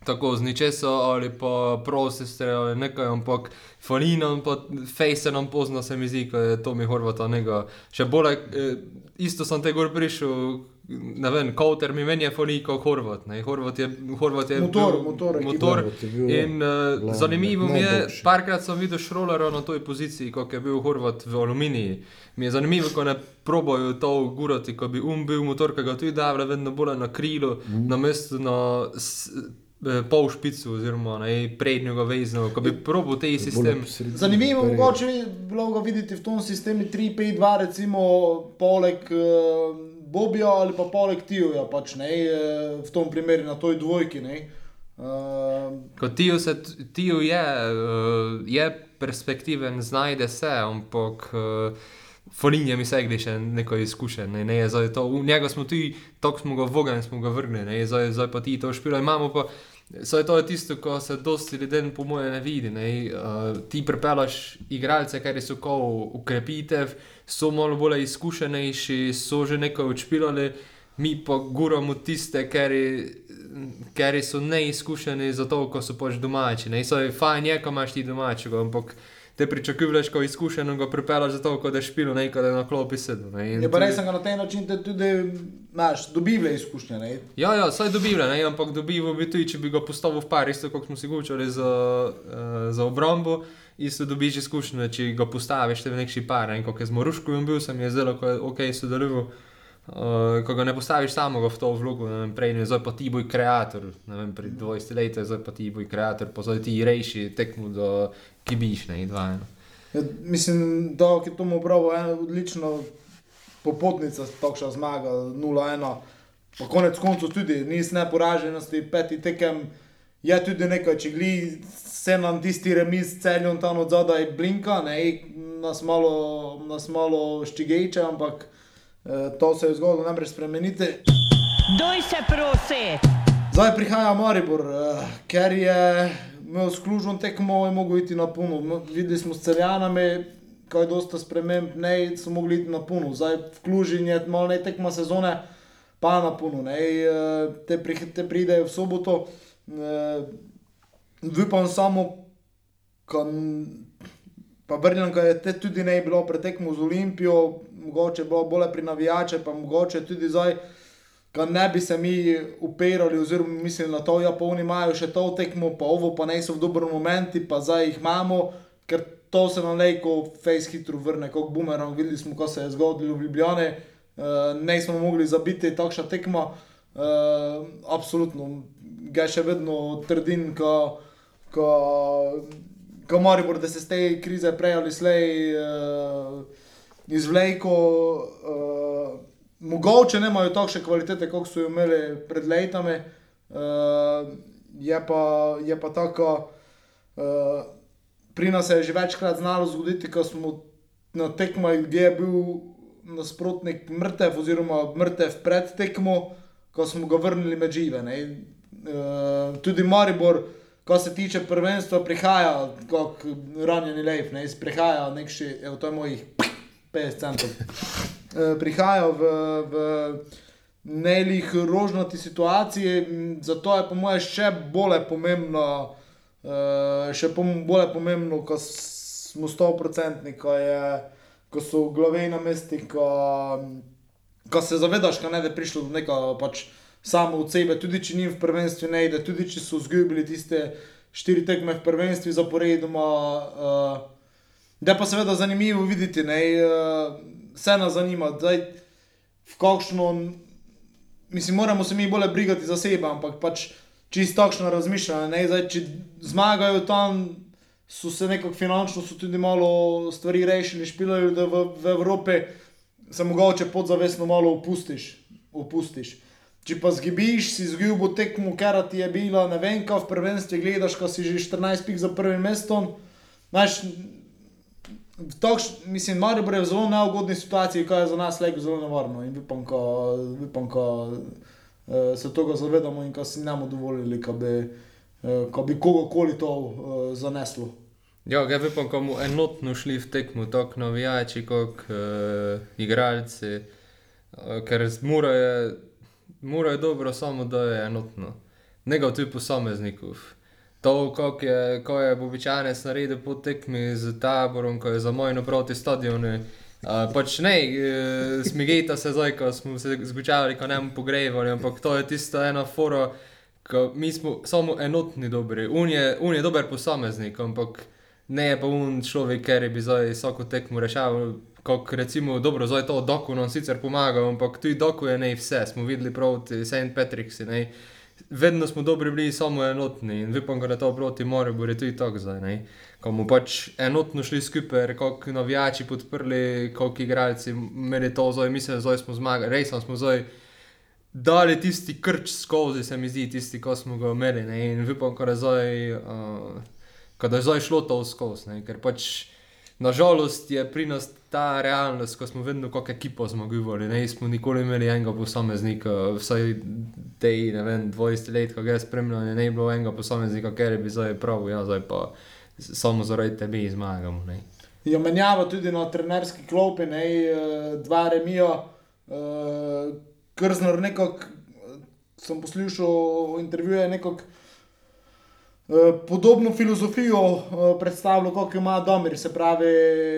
Tako z ničesa ali pa prosestre ali nekaj, ampak Falina in Face nam pozna se mi zdi, da je to mi Horvata nekaj. Še bolj, eh, isto sem te gor prišel, ne vem, Kouter mi meni je foni kot Horvat. Ne. Horvat je, Horvat je Motor, bil, motor motor. Je bil, In uh, glavni, zanimivo mi je, parkrat sem videl Šrolera na toj poziciji, kot je bil Horvat v Aluminiji. Mi je zanimivo, ko ne probojajo to gurati, ko bi um bil motor, ki ga tudi davlja vedno bolj na krilo, mm. na mestu na s- eh, pol špicu oziroma na prednjega vezno, ko bi probo te sistem. Zanimivo je mogoče bilo ga videti v tom sistemu 3-5-2, recimo poleg uh, Bobija ali pa poleg Tijoja, pač, ne, eh, v tom primeru na toj dvojki. Ne, uh, Kot Tio, se, Tio je, uh, je perspektiven, znajde se, ampak uh, Folinje mi se gre še neko izkušen. Ne, ne, zdaj to, v njega smo tudi, tako smo ga vogali, smo ga vrgli, ne, zdaj, zdaj pa ti to špilo imamo. Pa, Saj to je tisto, ko se dosti ljudi, po mojem, ne vidi. Ne? Uh, ti prepelaš igralce, ki so kot ukrepitev, so malo bolj izkušenejši, so že nekaj odšpilali, mi pa guramo tiste, ki so neizkušeni, zato ko so pač domači. Ne? Saj fajn je, ko imaš ti domačega, ampak te pričakuješ, ko izkušeno ga prepelaš, zato ko da špilo nekaj, da na klopi sedem. ne. Je pa tudi- res, da na ta način te tudi imaš, dobivle izkušnje. Ne. Ja, ja, saj dobiva, ne, ampak dobiva bi tudi, če bi ga postavil v par, isto kot smo si govorili za, uh, za obrambo, isto dobiš izkušnje, če ga postaviš v neki par. Ne, kot je z Moruškovim bil, sem je zelo ok sodeloval. Uh, ko ga ne postaviš samega v to vlogo, ne vem, prej zdaj pa ti boj kreator, ne vem, pred 20 leti, zdaj pa ti boj kreator, pa zdaj ti rejši tekmo do kibiš, ne, dva. Ne. Ja, mislim, da je to obravo ena odlična popotnica, takšna zmaga 0-1. Pa konec koncev tudi nis neporaženosti, peti tekem je tudi nekaj, če gli se nam tisti remiz celjon tam od zadaj blinka, ne, nas malo, nas malo štigejče, ampak eh, to se je zgodilo najprej spremeniti. Doj se prosi! Zdaj prihaja Maribor, eh, ker je imel sklužen tekmo in mogel iti na puno. Videli smo s celjanami, kaj je dosta sprememb, ne so mogli iti na puno. Zdaj v Klužin je malo ne tekma sezone, pa na puno. Ne, eh, te, pri, te pridejo v soboto. Eh, Upam samo, kan, pa Brnjanka je te tudi ne bilo pretekmo z Olimpijo, mogoče bilo bolje pri navijače, pa mogoče tudi zdaj Kaj ne bi se mi upirali, oziroma mislili na to, da ja, pa oni imajo še to tekmo, pa ovo pa ne so v dobrem momentu, pa zdaj jih imamo, ker to se nam lejko face hitro vrne, kot bumerang. Videli smo, ko se je zgodilo v Ljubljani, uh, ne smo mogli zabiti takšna tekma. Uh, absolutno, ga še vedno trdim, ko, ko, ko Maribor, da se z te krize prej ali slej uh, izvleko. Uh, Mogoče nemajo takšne kvalitete, kot so jo imeli pred letami, uh, je pa, je pa tako. Uh, pri nas je že večkrat znalo zgoditi, ko smo na tekmah, kjer je bil nasprotnik mrtev, oziroma mrtev pred tekmo, ko smo ga vrnili med žive. ne. Uh, tudi Maribor, ko se tiče prvenstva, prihaja kot ranjeni lev, ne, prihaja nekši, evo to je mojih 50 centov. Eh, prihajajo v, v nelih rožnati situaciji, zato je po mojem še bolj pomembno, eh, še pom- bolj pomembno, ko smo 100-odstotni, ko, je- ko so glave na mesti, ko, ko se zavedaš, ka ne, da je prišlo do nekega pač samo od sebe, tudi če ni v prvenstvu, ne ide, tudi če so izgubili tiste štiri tekme v prvenstvu zaporedoma. Uh, Da je pa seveda zanimivo videti, ne, eh, vse nas zanima, zdaj, v kakšno, mislim, moramo se mi bolj brigati za sebe, ampak pač čisto takšno razmišljanje. Ne, zdaj, če zmagajo tam, so se nekako finančno so tudi malo stvari rešili, špilajo, da v, v Evropi se mogoče podzavestno malo opustiš. opustiš. Če pa zgibiš, si izgubil tekmo, ker ti je bila, ne vem, kaj v prvenstvu gledaš, ko si že 14 pik za prvim mestom. Znaš, Takš, mislim, Maribor je v zelo neugodni situaciji, kaj je za nas lego zelo nevarno. In upam, ko, upam, ko uh, se tega zavedamo in ko si ne bomo dovolili, da bi, ko bi kogokoli to uh, zaneslo. Ja, ga bi pa komu enotno šli v tekmo, tako navijači kot uh, igralci, uh, ker morajo, morajo dobro samo, da je enotno. Ga tudi posameznikov. To, kako je, ko je Bobičanec naredil po tekmi z taborom, ko je za moj naproti stadione Uh, pač ne, uh, smigejta se zdaj, ko smo se zgučavali, ko ne bomo pogrevali, ampak to je tisto ena fora, ko mi smo samo enotni dobri. Un je, un je dober posameznik, ampak ne je pa un človek, ker bi zdaj vsako tekmo reševal. Kot recimo, dobro, zdaj to doku nam sicer pomaga, ampak tudi doku je ne vse. Smo videli proti St. Patricksu, ne. Vedno smo dobri bili samo enotni in upam, da to proti Morju, je tudi tako zdaj, ne. Ko bomo pač enotno šli skupaj, koliko navijači podprli, koliko igralci imeli to zdaj, mislim, zdaj smo zmagali, res smo zdaj dali tisti krč skozi, se mi zdi, tisti, ko smo ga imeli, ne. In upam, da je zdaj, uh, zdaj šlo to skozi, ker pač nažalost je pri nas ta realnost, ko smo vedno kot ekipo zmagovali, ne smo nikoli imeli enega posameznika, vsaj te, ne vem, 20 let, ko ga je spremljal, ne je bilo enega posameznika, ker bi zdaj prav, ja, zdaj pa samo zaradi tebe zmagamo, ne. Jo menjava tudi na trenerski klopi, ne, eh, dva remijo, uh, Krzner nekako, sem poslušal intervjuje, nekako eh, podobno filozofijo eh, predstavlja, kot ima Domir, se pravi,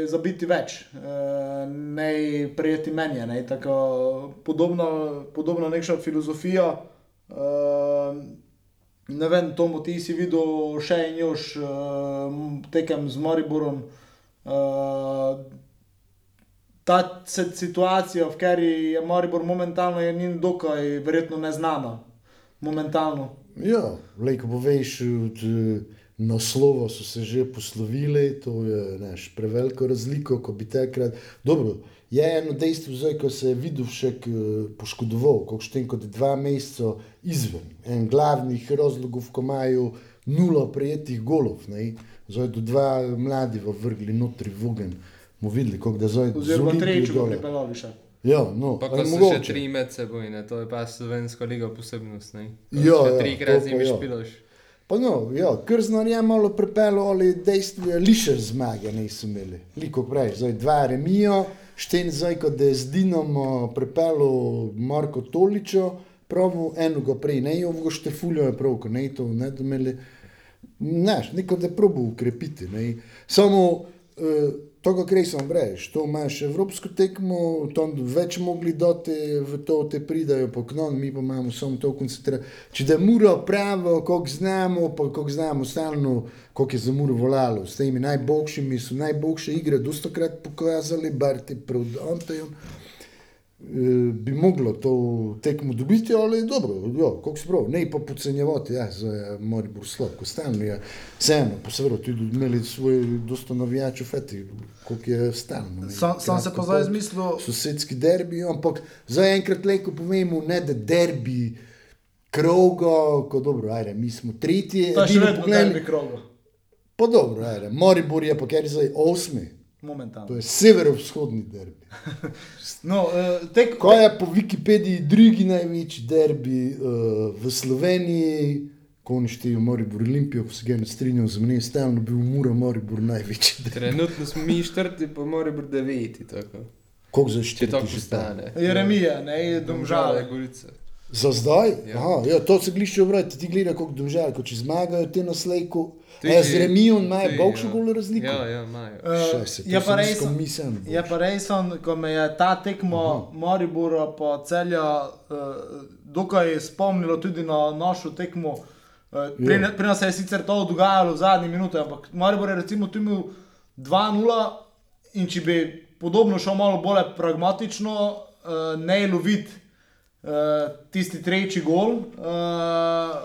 zabiti več, eh, ne prijeti menje. Ne, tako, podobno, podobno nekšno filozofijo. eh, Ne vem, Tomo, ti si videl še en još tekem z Moriborom. Ta situacija, v kateri je Maribor momentalno, je njim dokaj verjetno neznana. Momentalno. Ja, lej, ko poveš, od eh, naslova so se že poslovili, to je neš, preveliko razliko, ko bi takrat. Dobro, je eno dejstvo, zdaj, ko se je Vidovšek eh, poškodoval, kot štem kot dva meseca izven. En glavnih razlogov, ko imajo nulo prijetih golov, ne. zdaj do dva mladi vrgli notri v ogen. Mo videli, kako da zdaj Oziroma Olimpije tretjo dole. pripeljali še. Ja, no, Pa ko so še tri med seboj, ne, to je pa slovenska liga posebnost, ne. Ja, še ja, trikrat to z pa njimi ja. špilaš. Pa no, ja, Krznar je malo pripeljal, ali dejstvo je, liše zmage niso imeli. Liko prej, zdaj dva remijo, šten zdaj, ko da je z Dinom pripeljal Marko Toličo, pravu eno ga prej, ne jo v Štefuljo je prav, ko ne to, ne da imeli, ne, neko da probu ukrepiti, ne. Samo, uh, to, kar res vam rečeš, to imaš evropsko tekmo, tam več mogli dati v to, te pridajo po knon, mi pa imamo samo to koncentracijo. Če da muro pravo, koliko znamo, pa koliko znamo stalno, koliko je za muro volalo, s temi najboljšimi so najboljše igre, dostokrat pokazali, bar ti. Eh, bi moglo to tekmo dobiti, ali je dobro, ja, kako se pravi, ne pa podcenjevati, ja, za Moribor slab, ko stalno je, vseeno, pa seveda tudi imeli svoj dosta navijačev feti, koliko je stalno. ne. Sam, sam se pa zdaj pol izmislil, Sosedski derbi, ampak zdaj enkrat leko povemo, ne da derbi krogo, ko dobro, ajde, mi smo tretji, to je še vedno derbi krogo. Pa dobro, ajde, Moribor je pa ker je zdaj osmi, Momentalno. to je severovzhodni derbi. [laughs] No, uh, tek, Ko je po Wikipediji drugi največji derbi uh, v Sloveniji, ko oni štejejo Moribor Olimpijo, ko se ga ne strinjam z meni, stalno bil Mura Moribor največji derbi. Trenutno smo mi četrti, pa mora biti deveti. Koliko za štiri že stane? Jeremija, ne, domžale. Gorica. Za zdaj? Ja. Aha, ja, to se glišče obrati, ti gleda, koliko domžal, ko če zmagajo te na slejku. E, z Remijo imajo boljšo ja. golo razliko. Ja, ja, imajo. Uh, Še je pa ne bo. je pa res, ko me je ta tekmo Moribora pa celja uh, dokaj spomnilo tudi na našo tekmo. Uh, pri, Ja. pri nas se je sicer to dogajalo v zadnji minuti, ampak Maribor je recimo tu imel 2-0 in če bi podobno šel malo bolj pragmatično, uh, ne loviti uh, tisti tretji gol. Uh,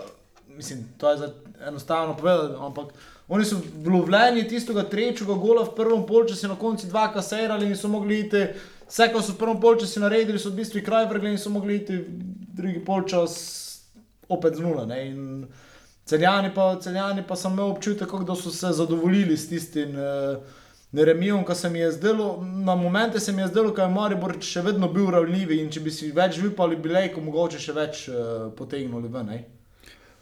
mislim, to je zdaj enostavno povedati, ampak oni so vlovljeni tistega tretjega gola v prvem polčasu, na koncu dva kasirali in so mogli iti. Vse, kar so v prvem polčasu naredili, so v bistvu kraj vrgli in so mogli iti v drugi polčas opet z nula. Celjani pa, celjani pa sem imel občutek, da so se zadovoljili s tistim uh, remijem, ki se mi je zdelo, na momente se mi je zdelo, da je Maribor še vedno bil ravnljiv in če bi si več vipali, bi lejko mogoče še več uh, potegnili ven. ne.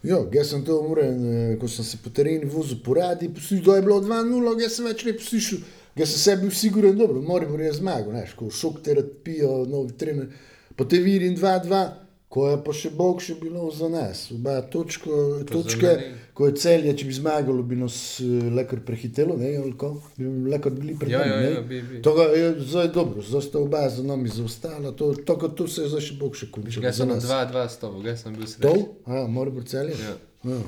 Ja, jaz sem to umren, eh, ko sem se po terenu vozil po radi, poslušal, da je bilo 2-0, jaz sem več ne poslušal, jaz sem sebi bil siguren, dobro, Moribor je zmagal, znaš, ko šok terapijo, novi trener, po te viri in 2-2, Ko je pa še Bog še bilo za nas, oba točko, točke, ko je celje, če bi zmagalo, bi nas eh, lekar prehitelo, ne, ali ko, bi lekar bili pred Ja, nami, ja, ne. ja, bi, bi. To ga je zdaj dobro, zdaj sta oba za nami zaostala, to, to, to, to se je zdaj še Bog še končalo. Jaz sem na nas. 2-2 stopil, jaz sem bil To? srečen. A, mora biti celje? Ja. Ja.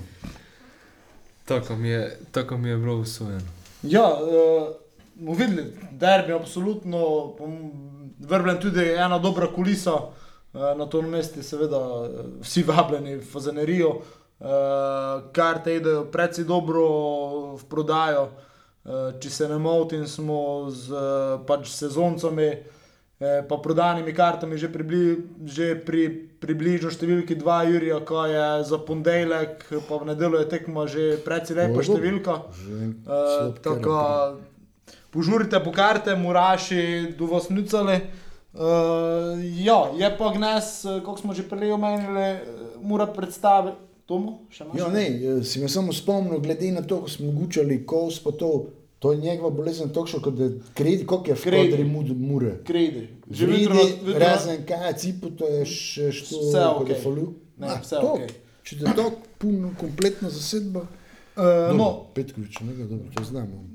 Tako mi je, tako mi je bilo usvojeno. Ja, uh, videli, derbi je absolutno, vrbljen tudi ena dobra kulisa, uh, na tom mestu seveda eh, vsi vabljeni v Fazenerijo, uh, karte idejo predvsej dobro v prodajo. Če se ne motim, smo z pač sezoncami, eh, pa prodanimi kartami že, pribli, že pri približno številki 2 Jurija, ko je za ponedeljek, pa v nedeljo je tekma že precej lepa Dobro. številka. Že Uh, slab tako, požurite po karte, muraši, do vas nucali. Uh, ja, je pa gnes, kot smo že prej omenili, eh, mora predstaviti. Imaš? Ja, ne, eh, si me samo spomnil, glede na to, ko smo gučali kos, pa to, to je njegova bolezen, točno kot da kredi, koliko je v Kredi. kodri mud, mure. Kredi. Že jutro, razen kaj, cipu, to je še što, Vse ko okej. da falu. Ne, Ah, vse tok. okej. Če te to puno, kompletna zasedba, Uh, no. no, Petkovič, ne, dobro, to znamo.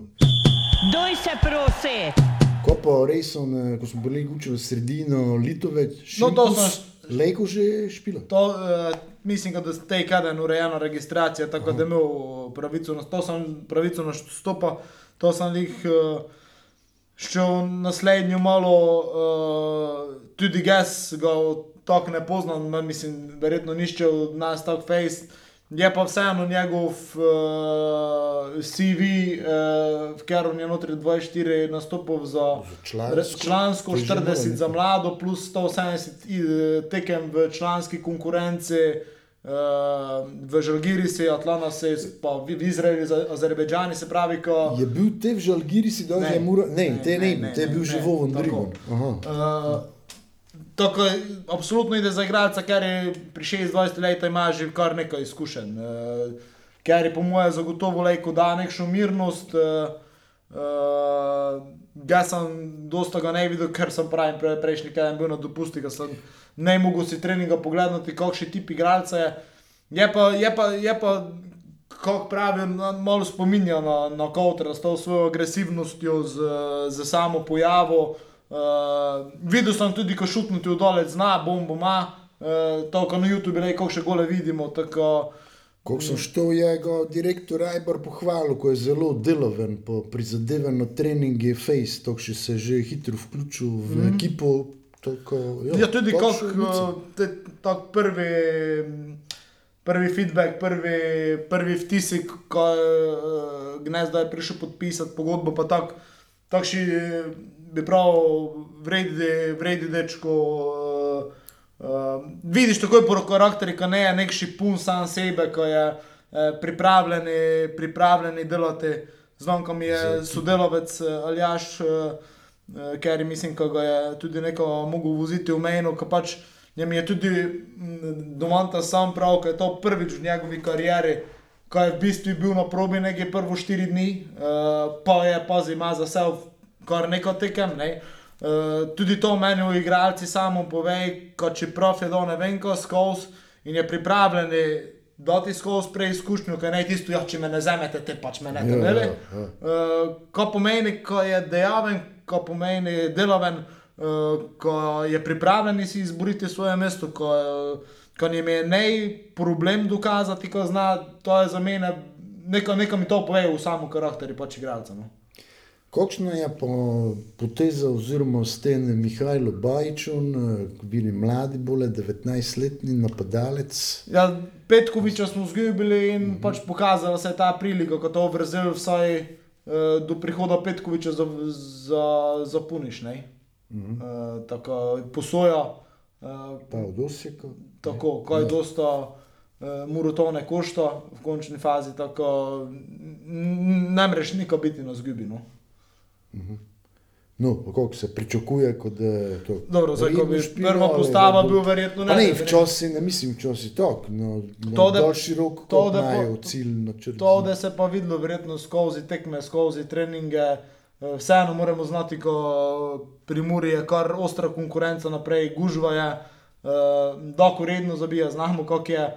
Doj se prosi. Ko pa res on, eh, ko smo bili gučali v sredino, Litovec, No, to sem- Lejko že špilo. to, uh, mislim, da je tej kaden urejena registracija, tako da je imel pravico na to, sem pravico na stopa, to sem jih uh, šel naslednjo malo, uh, tudi jaz ga tako ne poznam, no, mislim, verjetno nišče od nas tako face. Je pa vseeno njegov uh, CV, uh, v katerem je notri 24 nastopov za člansko. člansko, To je že 40 malo za mlado, plus 170 i- tekem v članski konkurenci. Uh, v Žalgirisi, Atlantasi, pa v v Izraelu, z Azerbejdžani, se pravi, ko Je bil te v Žalgiri si dol, Ne. je mura, ne, Ne, te ne, ne, ne, te je ne, bil ne, že Voven tako. Drigon. Aha. Uh, tako, absolutno ide za igralca, ker je pri 26 letih ima že kar nekaj izkušenj. Uh, ker je po mojem zagotovo lejko da nekšno mirnost. Uh, uh, jaz sem dosta ga ne videl, ker sem pravi pre, prejšnji teden bil na dopusti, ker sem ne mogel si treninga pogledati, kakšen tip igralca je. Je pa, je pa, je pa kako pravim, malo spominja na, na Kowtra s to svojo agresivnostjo, z, z samo pojavo. Uh, videl sem tudi, ko šutnuti v dolec zna, bombo ima, uh, to, ko na YouTubu rekel, še gole vidimo. Tako, Ko sem šel, je ga direktor Ajbar pohvalil, ko je zelo deloven, po prizadevanju treninge face, to še se je že hitro vključil v mm. ekipo. Toko, Ja, tudi tako kot še tak prvi, prvi feedback, prvi, prvi vtisi, ko je gnezdo je prišel podpisati pogodbo, pa tak, takšni bi prav vredi, vredi dečko. Uh, uh, vidiš takoj po karakteri, ko ne je nek šipun sam sebe, ko je uh, pripravljen, pripravljen delati. Znam, ko mi je sodelavec eh, Aljaš. Uh, Eh, ker mislim, da ga je tudi neko mogel voziti v mejno, ki pač njem je tudi domanta sam prav, ker je to prvič v njegovi karieri, ko je v bistvu bil na probi nekaj prvo štiri dni, uh, pa je pazi ima za sebe kar neko tekem. Ne? Uh, tudi to meni igralci samo pove, ko čeprav je do ne vem, ko skozi in je pripravljen. Dati skozi preizkušnjo, ker ne tisto, ja, če me ne zamete, te pač me ne Ja, temeli. ja, ja. Uh, ko pomeni, ko je dejaven, ko pomeni deloven, uh, ko je pripravljen si izboriti svoje mesto, ko, ko jim je ne problem dokazati, ko zna, to je za mene, neko, neko mi to pove v samem karakteru pač igralca. No. Kakšna je pa poteza oziroma sten Mihajlo Bajčun, bili mladi, bole 19-letni napadalec. Ja, Petkoviča smo zgubili in mm -hmm. pač pokazala se je ta prilika, ko to vrzel vsaj uh, do prihoda Petkoviča za, za, za puniš. Mm -hmm. uh, tako posoja. Uh, Pa od Osijeka. Tako, ko je dosta uh, murotone košta v končni fazi, tako n- ne mreš nikoli biti na zgubi. No. No, pa koliko se pričakuje, kot da je to. Dobro, zdaj, ko bi špilo, prva postava bil verjetno ne, verjetno- včasih ne mislim, včasih tako, no, To, to, da- širok, to, da po- cilj na črti. To, da se pa videlo verjetno skozi tekme, skozi treninge, eh, vseeno moramo znati, ko pri Muri je kar ostra konkurenca naprej, gužva je. uh, doko redno zabija, znamo, kako je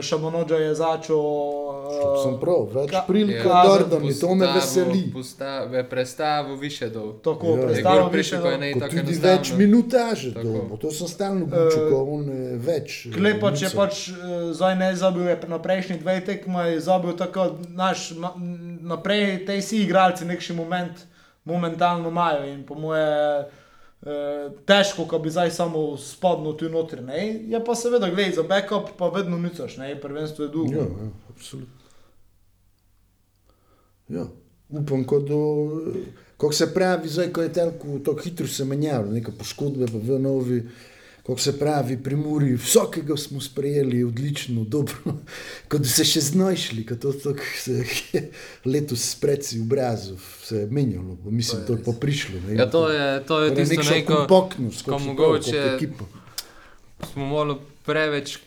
Šamonođa je začel. Uh, Sem prav, več prilike Ja, in to me veseli. Postave, predstavo više dol. Tako, Ja. Je prišel, ko je ne Ko tako tudi več minutaže dobo, to sem stalno Eh, ko on eh, več. eh, Klepač je pač uh, zdaj ne zabil, je na prejšnjih dveh tekmah je zabil tako, naš, m, naprej te vsi igralci nekši moment, momentalno imajo in po moje uh, težko, ko bi zdaj samo spodno tu notri, ne. Je pa seveda, gledaj, za backup pa vedno nicaš, ne, prvenstvo je dolgo. Ja, ja, absolutno. Ja, upam, ko do, kako se pravi, zdaj, ko je telko tako hitro se menjalo, neka poškodbe pa v novi, kako se pravi, pri Muri, vsakega smo sprejeli odlično, dobro, [laughs] kot da se še znajšli, kot to tako se je [laughs] letos spreci v obrazu, se je menjalo, mislim, to je pa prišlo. Ne, Ja, to je, to je tisto nekšno neko, kompaktnost, ko kot mogoče- ekipo. smo malo preveč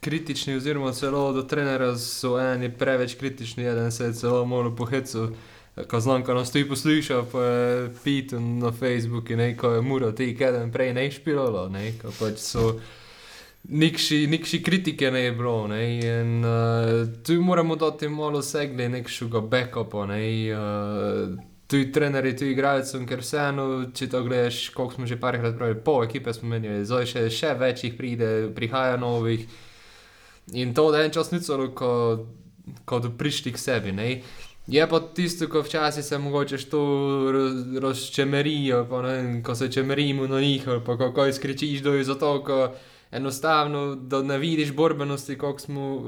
kritični, oziroma celo do trenera so eni preveč kritični, eden se je celo malo pohecel. Ko znam, ko nas tu posluša, pa je pitu na Facebooku, ne, ko je muro ti keden prej ne špilalo, ne, ko pač so nikši, nikši kritike ne je bilo, ne, in uh, tu moramo dati malo segli nekšega backupa, ne, uh, tu trenerji, tu igralcem, ker vseeno, če to gledaš, koliko smo že parkrat pravili, pol ekipe smo menjali, zdaj še, še več jih pride, prihaja novih. In to da en čas ni celo, ko, ko do prišli k sebi. Ne? Je pa tisto, ko včasih se mogoče to raz- razčemerijo, pa ne vem, ko se čemerimo na njih, pa kako izkričiš, da je zato, ko enostavno, da ne vidiš borbenosti, kako smo uh,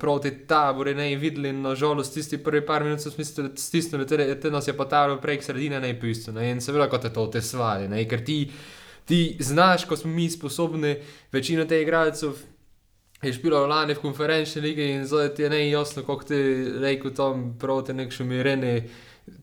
proti tabori ne videli, nažalost, tisti prvi par minut smo mislili, da stisnili, te, te nas je pa taro prek sredine ne pisto, ne, in seveda, ko te to te svali, ne, ker ti, ti znaš, ko smo mi sposobni, večina teh igralcev je špilo lani v konferenčni ligi in zdaj ti je ne jasno, kako ti rekel tam proti nekšni mireni,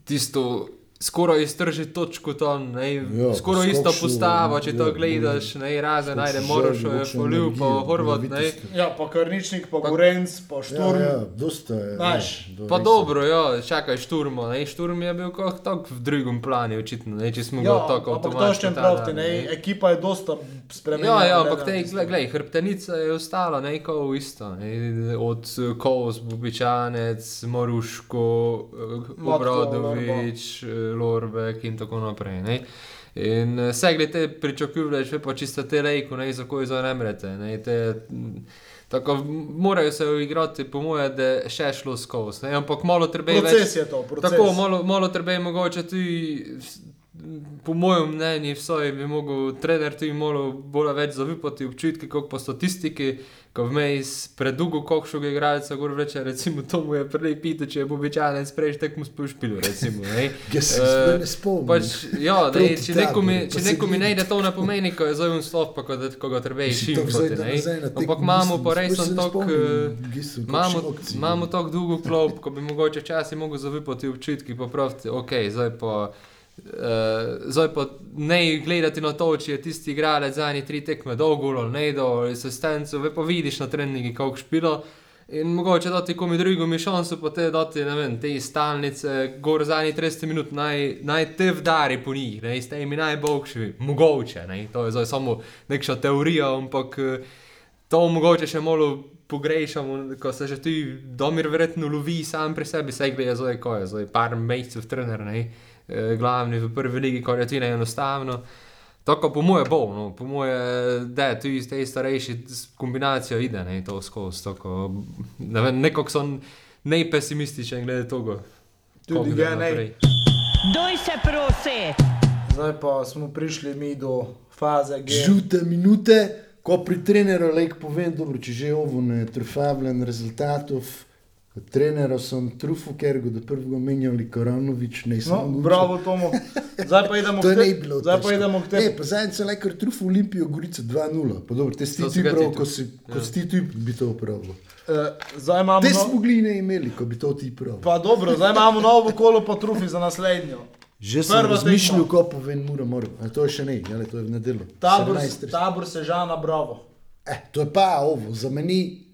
tisto skoraj iztrži točko tam, ne, Ja, skoraj isto skokšu, postavo, če to ja, gledaš, ne, razen najde želj, Morošo, je Folju, pa Horvat, ne. Ja, pa Karničnik, pa Pa- Gorenc, pa Ja, Šturm. ja, dosta je. Znaš, ja, do Pa dobro, ja, čakaj, šturmo, ne, šturm je bil kot tak v drugem planu, očitno, ne, če smo Ja, ga tako ampak to avtomatično še ta prav, dan, ne, ekipa je dosta spremenjena. Ja, ja, ampak te, glej, hrbtenica je ostala neko isto. Ne? Od Kovs, Bubičanec, Moruško, Matko, Obradovič, eh, Lorbek in tako naprej. Ne? In vse glede pričakuješ, pa čisto te rejko, ne, za koje zanemrete. Ne? Te, Tako morajo se igrati, po mojem, da še šlo skozi. Ampak malo treba je več. Proces je to, proces. Tako, malo, malo treba je mogoče tudi, po mojem mnenju, vsaj bi mogel trener tudi malo bolj več zaupati občutki, kot pa statistiki, ko vmes predolgo kokšega igralca, gor reče, recimo, to mu je prej pito, če je bobičanec prej tekmo spošpil, recimo, ne. [laughs] Jaz se Eh, ne spomnim. Pač, ja, če Taboru, pa če se nekomu ne ide to ne pomeni, ko je un slov, pa ko, ko ga treba na tekmo Ampak imamo pa res se tako, spomnim, eh, Imamo, tako dolgo klop, ko bi mogoče včasih mogel zaupati občutki, pa praviti, ok, zdaj pa. Uh, zdaj pa ne gledati na to, če je tisti igralec za njih tri tekme dolgo ne dolgo, ali asistenco, ve pa vidiš na treningu, kako špilo. In mogoče dati komu drugemu šanso, pa te dati, ne vem, te stalnice, gor za njih 30 minut, naj, naj te vdari po njih, ne, s temi najboljšimi, mogoče, ne, to je zdaj samo neka teorija, ampak eh, to mogoče še malo pogrešamo, ko se že tu domir verjetno lovi sam pri sebi, saj gleda zdaj, ko je, zdaj par mesecev trener, ne, eh, glavni v prvi ligi, ko je ti ne enostavno. Tako po moje bo, no, po moje, da je tu iz te starejši s kombinacijo ide, ne, to skozi, tako, ne vem, nekako sem najpesimističen glede tega. Tudi gre ja, ne. Doj se prosi. Zdaj pa smo prišli mi do faze G. Žute minute, ko pri treneru lek povem, dobro, če že ovo ne trufavljen rezultatov. Kot trenera sem trufu, ker ga do prvega menjali Koronovič, ne No, sem bravo, Tomo. Zdaj pa idemo [laughs] k je te- ne bilo. Zdaj pa idemo k tebi. E, pa zadnjič sem lekar trufu Olimpijo Gorica 2-0. Pa dobro, te si ti ti prav, ko si, ko ja. si ti tu bi to upravljal. Uh, zdaj imamo. Te No, smo bili ne imeli, ko bi to ti prav. pa dobro, zdaj imamo novo kolo pa trufi za naslednjo. Že sem razmišljal, tekma. ko povem, mora, mora. A to je še ne, ali to je v nedeljo. Tabor, 17:30. tabor Sežana, bravo. Eh, to je pa ovo, za meni.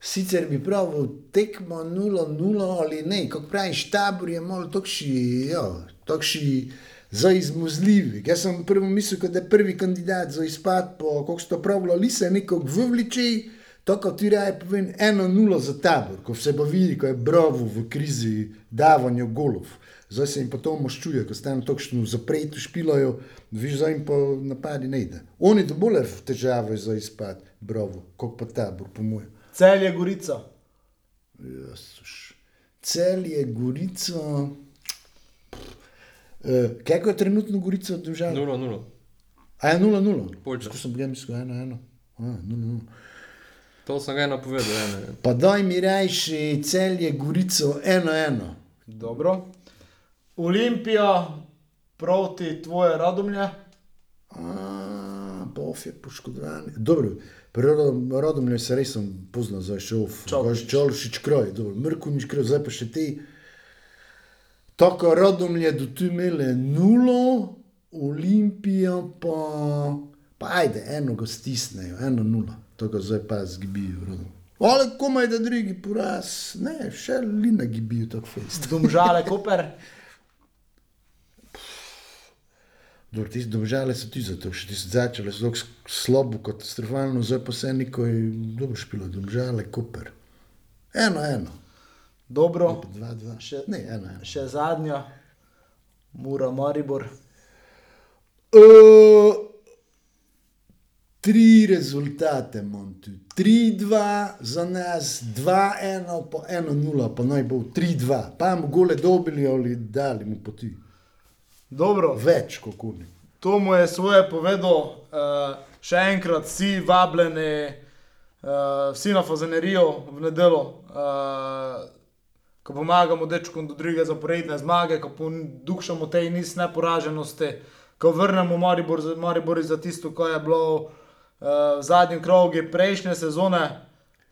Sicer bi pravil tekmo 0-0 ali ne, kot praviš, tabor je malo takši, ja, takši za izmuzljivi. Jaz sem prvo mislil, da je prvi kandidat za izpad, po kako sto pravilo, lise nekog v vliči, to kot ti raje povem, eno nulo za tabor, ko se bo vidi, ko je brovu v krizi davanja golov. Zdaj se jim pa to moščuje, ko stane točno zapreti, špilajo, viš za jim pa napadi ne ide. Oni to bolj v težave za izpad, brovu, kot pa tabor, po mojem. Cel je Gorica. Jesuš. Cel je Gorica. Uh, Kako je trenutno Gorica država? 0-0. A je 0-0. Polčas. Tako sem bil mislil, 1-1. A, 0-0. To sem ga eno povedal. Ene. Pa daj mi rajši, cel je Gorico 1-1. Dobro. Olimpija proti tvoje radomlje. A, Bof je poškodovan. Dobro, pri Rodomlju se res sem poznal za šov. Čolšič. Kroj, dobro, Mrkunič kroj, zdaj pa še ti. Tako Rodomlje do tu imele nulo, Olimpija pa, pa ajde, eno ga stisnejo, eno nulo. To ga zdaj pa zgibijo. Rodom. Ale komaj da drugi poraz, ne, še lina gibijo tako fest. Domžale Koper. [laughs] Dobro, ti domžale so ti zato, še ti so začele, so tako slabo, katastrofalno, zdaj pa se neko je dobro špilo, domžale, koper. Eno, eno, Dobro. pa dva, dva, Še- ne, eno, eno. Še zadnja. Mura Maribor. Uh, tri rezultate imam tu. 3-2 za nas, 2-1, pa 1-0, pa naj bo 3-2. Pa mu gole dobili ali dali mu poti. Dobro. Več kot kuni. To mu je svoje povedal. Uh, še enkrat, vsi vabljeni, uh, vsi na Fazenerijo v nedelo, uh, ko pomagamo dečkom do druge zaporedne zmage, ko dušamo te niz neporaženosti, ko vrnemo Maribor, za- Maribor za tisto, ko je bilo uh, v zadnjem krogu prejšnje sezone.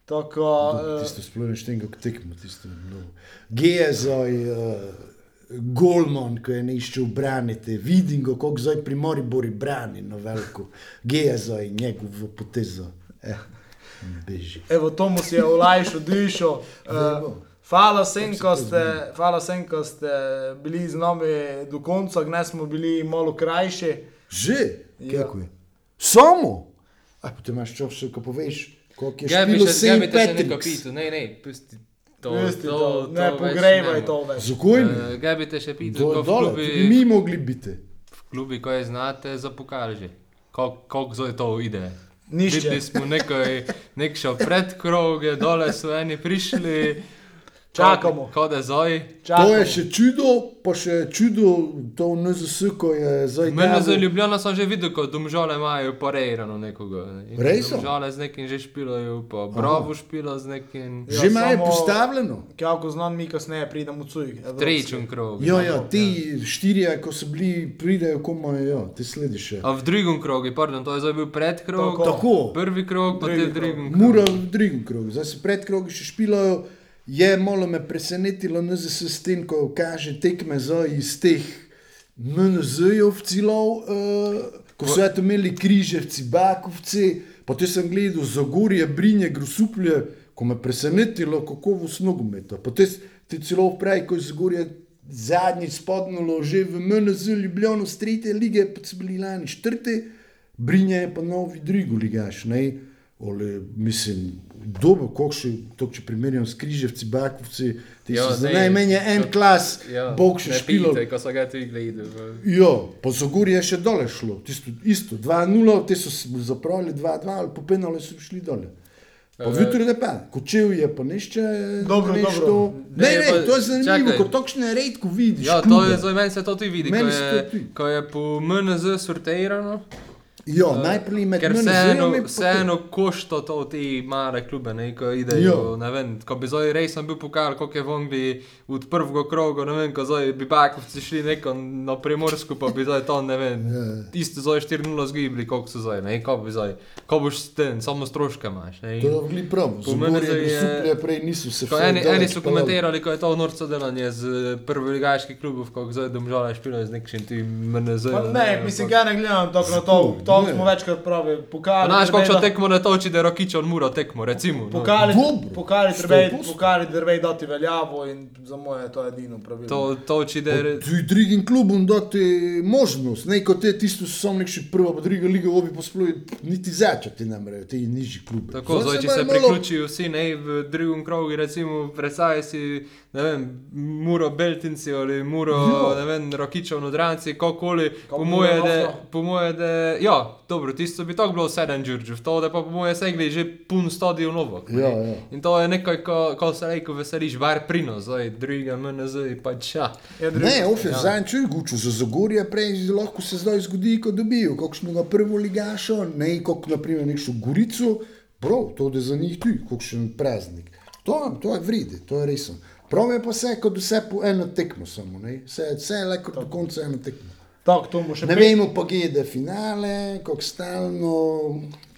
Tako, uh, Tisto sploh ne štem, kako tekmo, tisto je bilo. Gezoj, uh, Golman, ko je ne iščel braniti, vidim ga, kako zdaj pri Moribori brani, no veliko. Gezoj, njegovo potezo. Eh, beži. Evo, to mu si je olajšal, dišal. [laughs] Uh, hvala vsem, ko ste, hvala vsem, ko ste bili z nami do konca, gnes smo bili malo krajši. Že, Ja. kako je? Samo. A potem imaš čas, še ko poveš, koliko je Ga bi špilo še ga bi te še St. neko Patrick's. pitu, ne, ne, pusti to. Pusti to, ne pogrevaj ne to bo. več. Zakaj ne? Eh, Ga bi te še pitu, Do, ko v dole, klubi, tudi mi mogli biti. v klubi, ko je znate, zapokali že. Kol- Koliko zdaj to ide? Nišče. Videli smo nekaj, nek šel pred kroge, dole so eni prišli. Čakamo. Kode zdaj. To je še čudo, pa še čudo, to v NZS, ko je zdaj. Mene za Ljubljano sem že videl, ko domžale imajo parejrano nekoga. Res? Domžale z nekim že špilajo, pa bravo špila z nekim. Ja, Že imajo postavljeno. Kako znam, mi kasneje pridemo v cuj. Tretjim krogom. Ja, ja, ti štirje, ko so bili, pridejo komaj, ja, ti slediš. še. A v drugem krogu, pardon, to je zdaj bil predkrog. Tako. Prvi krog, pa Drugi te drugem. Mura v drugem krogu, zdaj se predkrogi še špilajo. Je malo me presenetilo, da se s tem, ko kaže tekme za iz teh MNZ-jev cilov, uh, ko so eto imeli križevci, bakovci, potem sem gledal Zagorje, Brinje, Grosuplje, ko me presenetilo, kako v snogometa. Potem ti celo prej, ko je Zagorje zadnjič spodnulo že v MNZ Ljubljano z tretje lige, pa so bili lani četrte, Brinje je pa novi drugi ligaš. Ne? Ole, mislim, dobro, kako še to, če primerjam s križevci, bakovci, ti Ja, so za ne, najmenje en klas, Ja, bog še ne špilo. pijte, Ko so ga tu gledali. Ja, pa so gori je še dole šlo, tisto, isto, 2-0, te so zapravili 2-2, ali po penale so šli dole. Pa Eh, jutri je pa, kočev je pa nešče. Dobro, neš dobro. To, Ne, ne, ne, to je zanimivo, čakaj. ko točne redko vidiš. Ja, to je zdaj meni se to tudi vidi, ko je, ko je po MNZ sortirano. Ja, najprej med Ker MNZ-jem vseeno, je pa to. vseeno košta to te male klube, ne, ko idejo, Ja. ne vem, ko bi zdaj res bil pokal, koliko je v Angliji od prvega kroga, ne vem, ko zdaj bi bakovci šli neko na primorsko, pa bi zdaj to, ne vem, [laughs] Ja. isto zdaj 4-0 zgibli, koliko so zdaj, ne, ko bi zdaj, ko boš s tem, samo stroške imaš, ne. To in- je vgli prav, Po meni je- prej niso se Ko ful eni, eni so komentirali, ko je to norco delanje z prvoligaških klubov, kako zdaj domžale špilajo z nekšnim tim MNZ. Pa ne, mislim, ga ne gledam tako na to, to Ne. smo večkrat pravi, pokali. Znaš, kako da- tekmo ne toči, da je Rokič on muro tekmo, recimo. No. Pokali, pokali, posto. pokali treba dati veljavo in za moje je to edino pravilo. To toči, da je... Tudi drugim klubom dati možnost, ne kot te tisto so samo nekši prva, pa druga liga, obi posploji, niti začeti ne morejo, te nižjih klubov. Tako, zdaj, če se priključijo vsi ne, v drugem krogu, recimo, predstavljaj si, ne vem, Muro Beltinci ali Muro, Ja. ne vem, Rokičev Nodranci, kakoli, moje, da, po moje, da, ja, dobro, tisto bi tako bilo sedem Đurđev, to da pa po moje segli že pun stadion novo. Ja, ja. In to je nekaj, ko, ko se reko veseliš, bar prino, zdaj, druga MNZ, pač ja. Je drugi- Ne, of je zadnjič čuj guču, za Zagorje prej lahko se zdaj zgodi, ko dobijo kakšnega prvo ligašo, ne kot naprimer nekšo Gorico, prav, to da za njih tu, kakšen praznik. To, to je vridi, to je resno. Prav je pa vse, kot vse po eno tekmo samo, ne? Vse, vse je le kot do konca eno tekmo. Tako, to mu še Ne pet- vemo pa, kje je finale, kako stalno.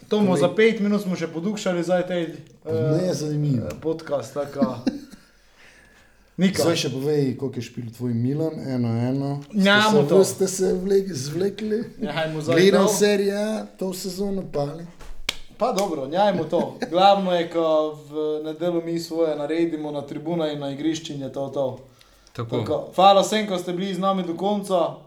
To mu za pet minut smo še podukšali, zdaj te Ne, zanimivo. podcast, tako. [laughs] Nika. Zdaj še povej, koliko je špil tvoj Milan, eno, eno. Njamo Ste se-. Ste se vlek, zvlekli? Ja, Gledal to. serija, to sezono pali. Pa dobro, njajmo to. Glavno je, ko v nedeljo mi svoje naredimo na tribuna in na igrišču in je to to. Tako. Tako. Hvala vsem, ko ste bili z nami do konca.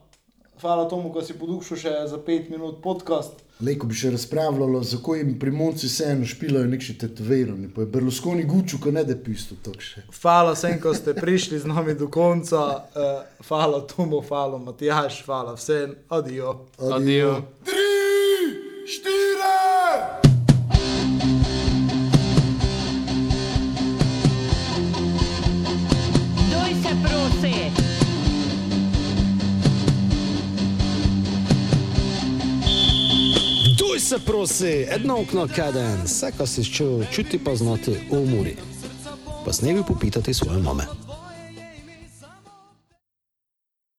Hvala tomu, ko si podukšal še za pet minut podcast. Leko bi še razpravljalo, zakaj jim primonci vseeno špilajo nekši tetovirani. Pa je Berlusconi guču, ko ne da pisto to še. Hvala vsem, ko ste prišli z nami do konca. Uh, hvala Tomo, hvala Matjaš, hvala vsem. Adijo. Adijo. Doj Duj se prosi, edno okno kaden, vse, kar si čutil, čuti pa znati umori. Pa s nebi popitati svoje mame.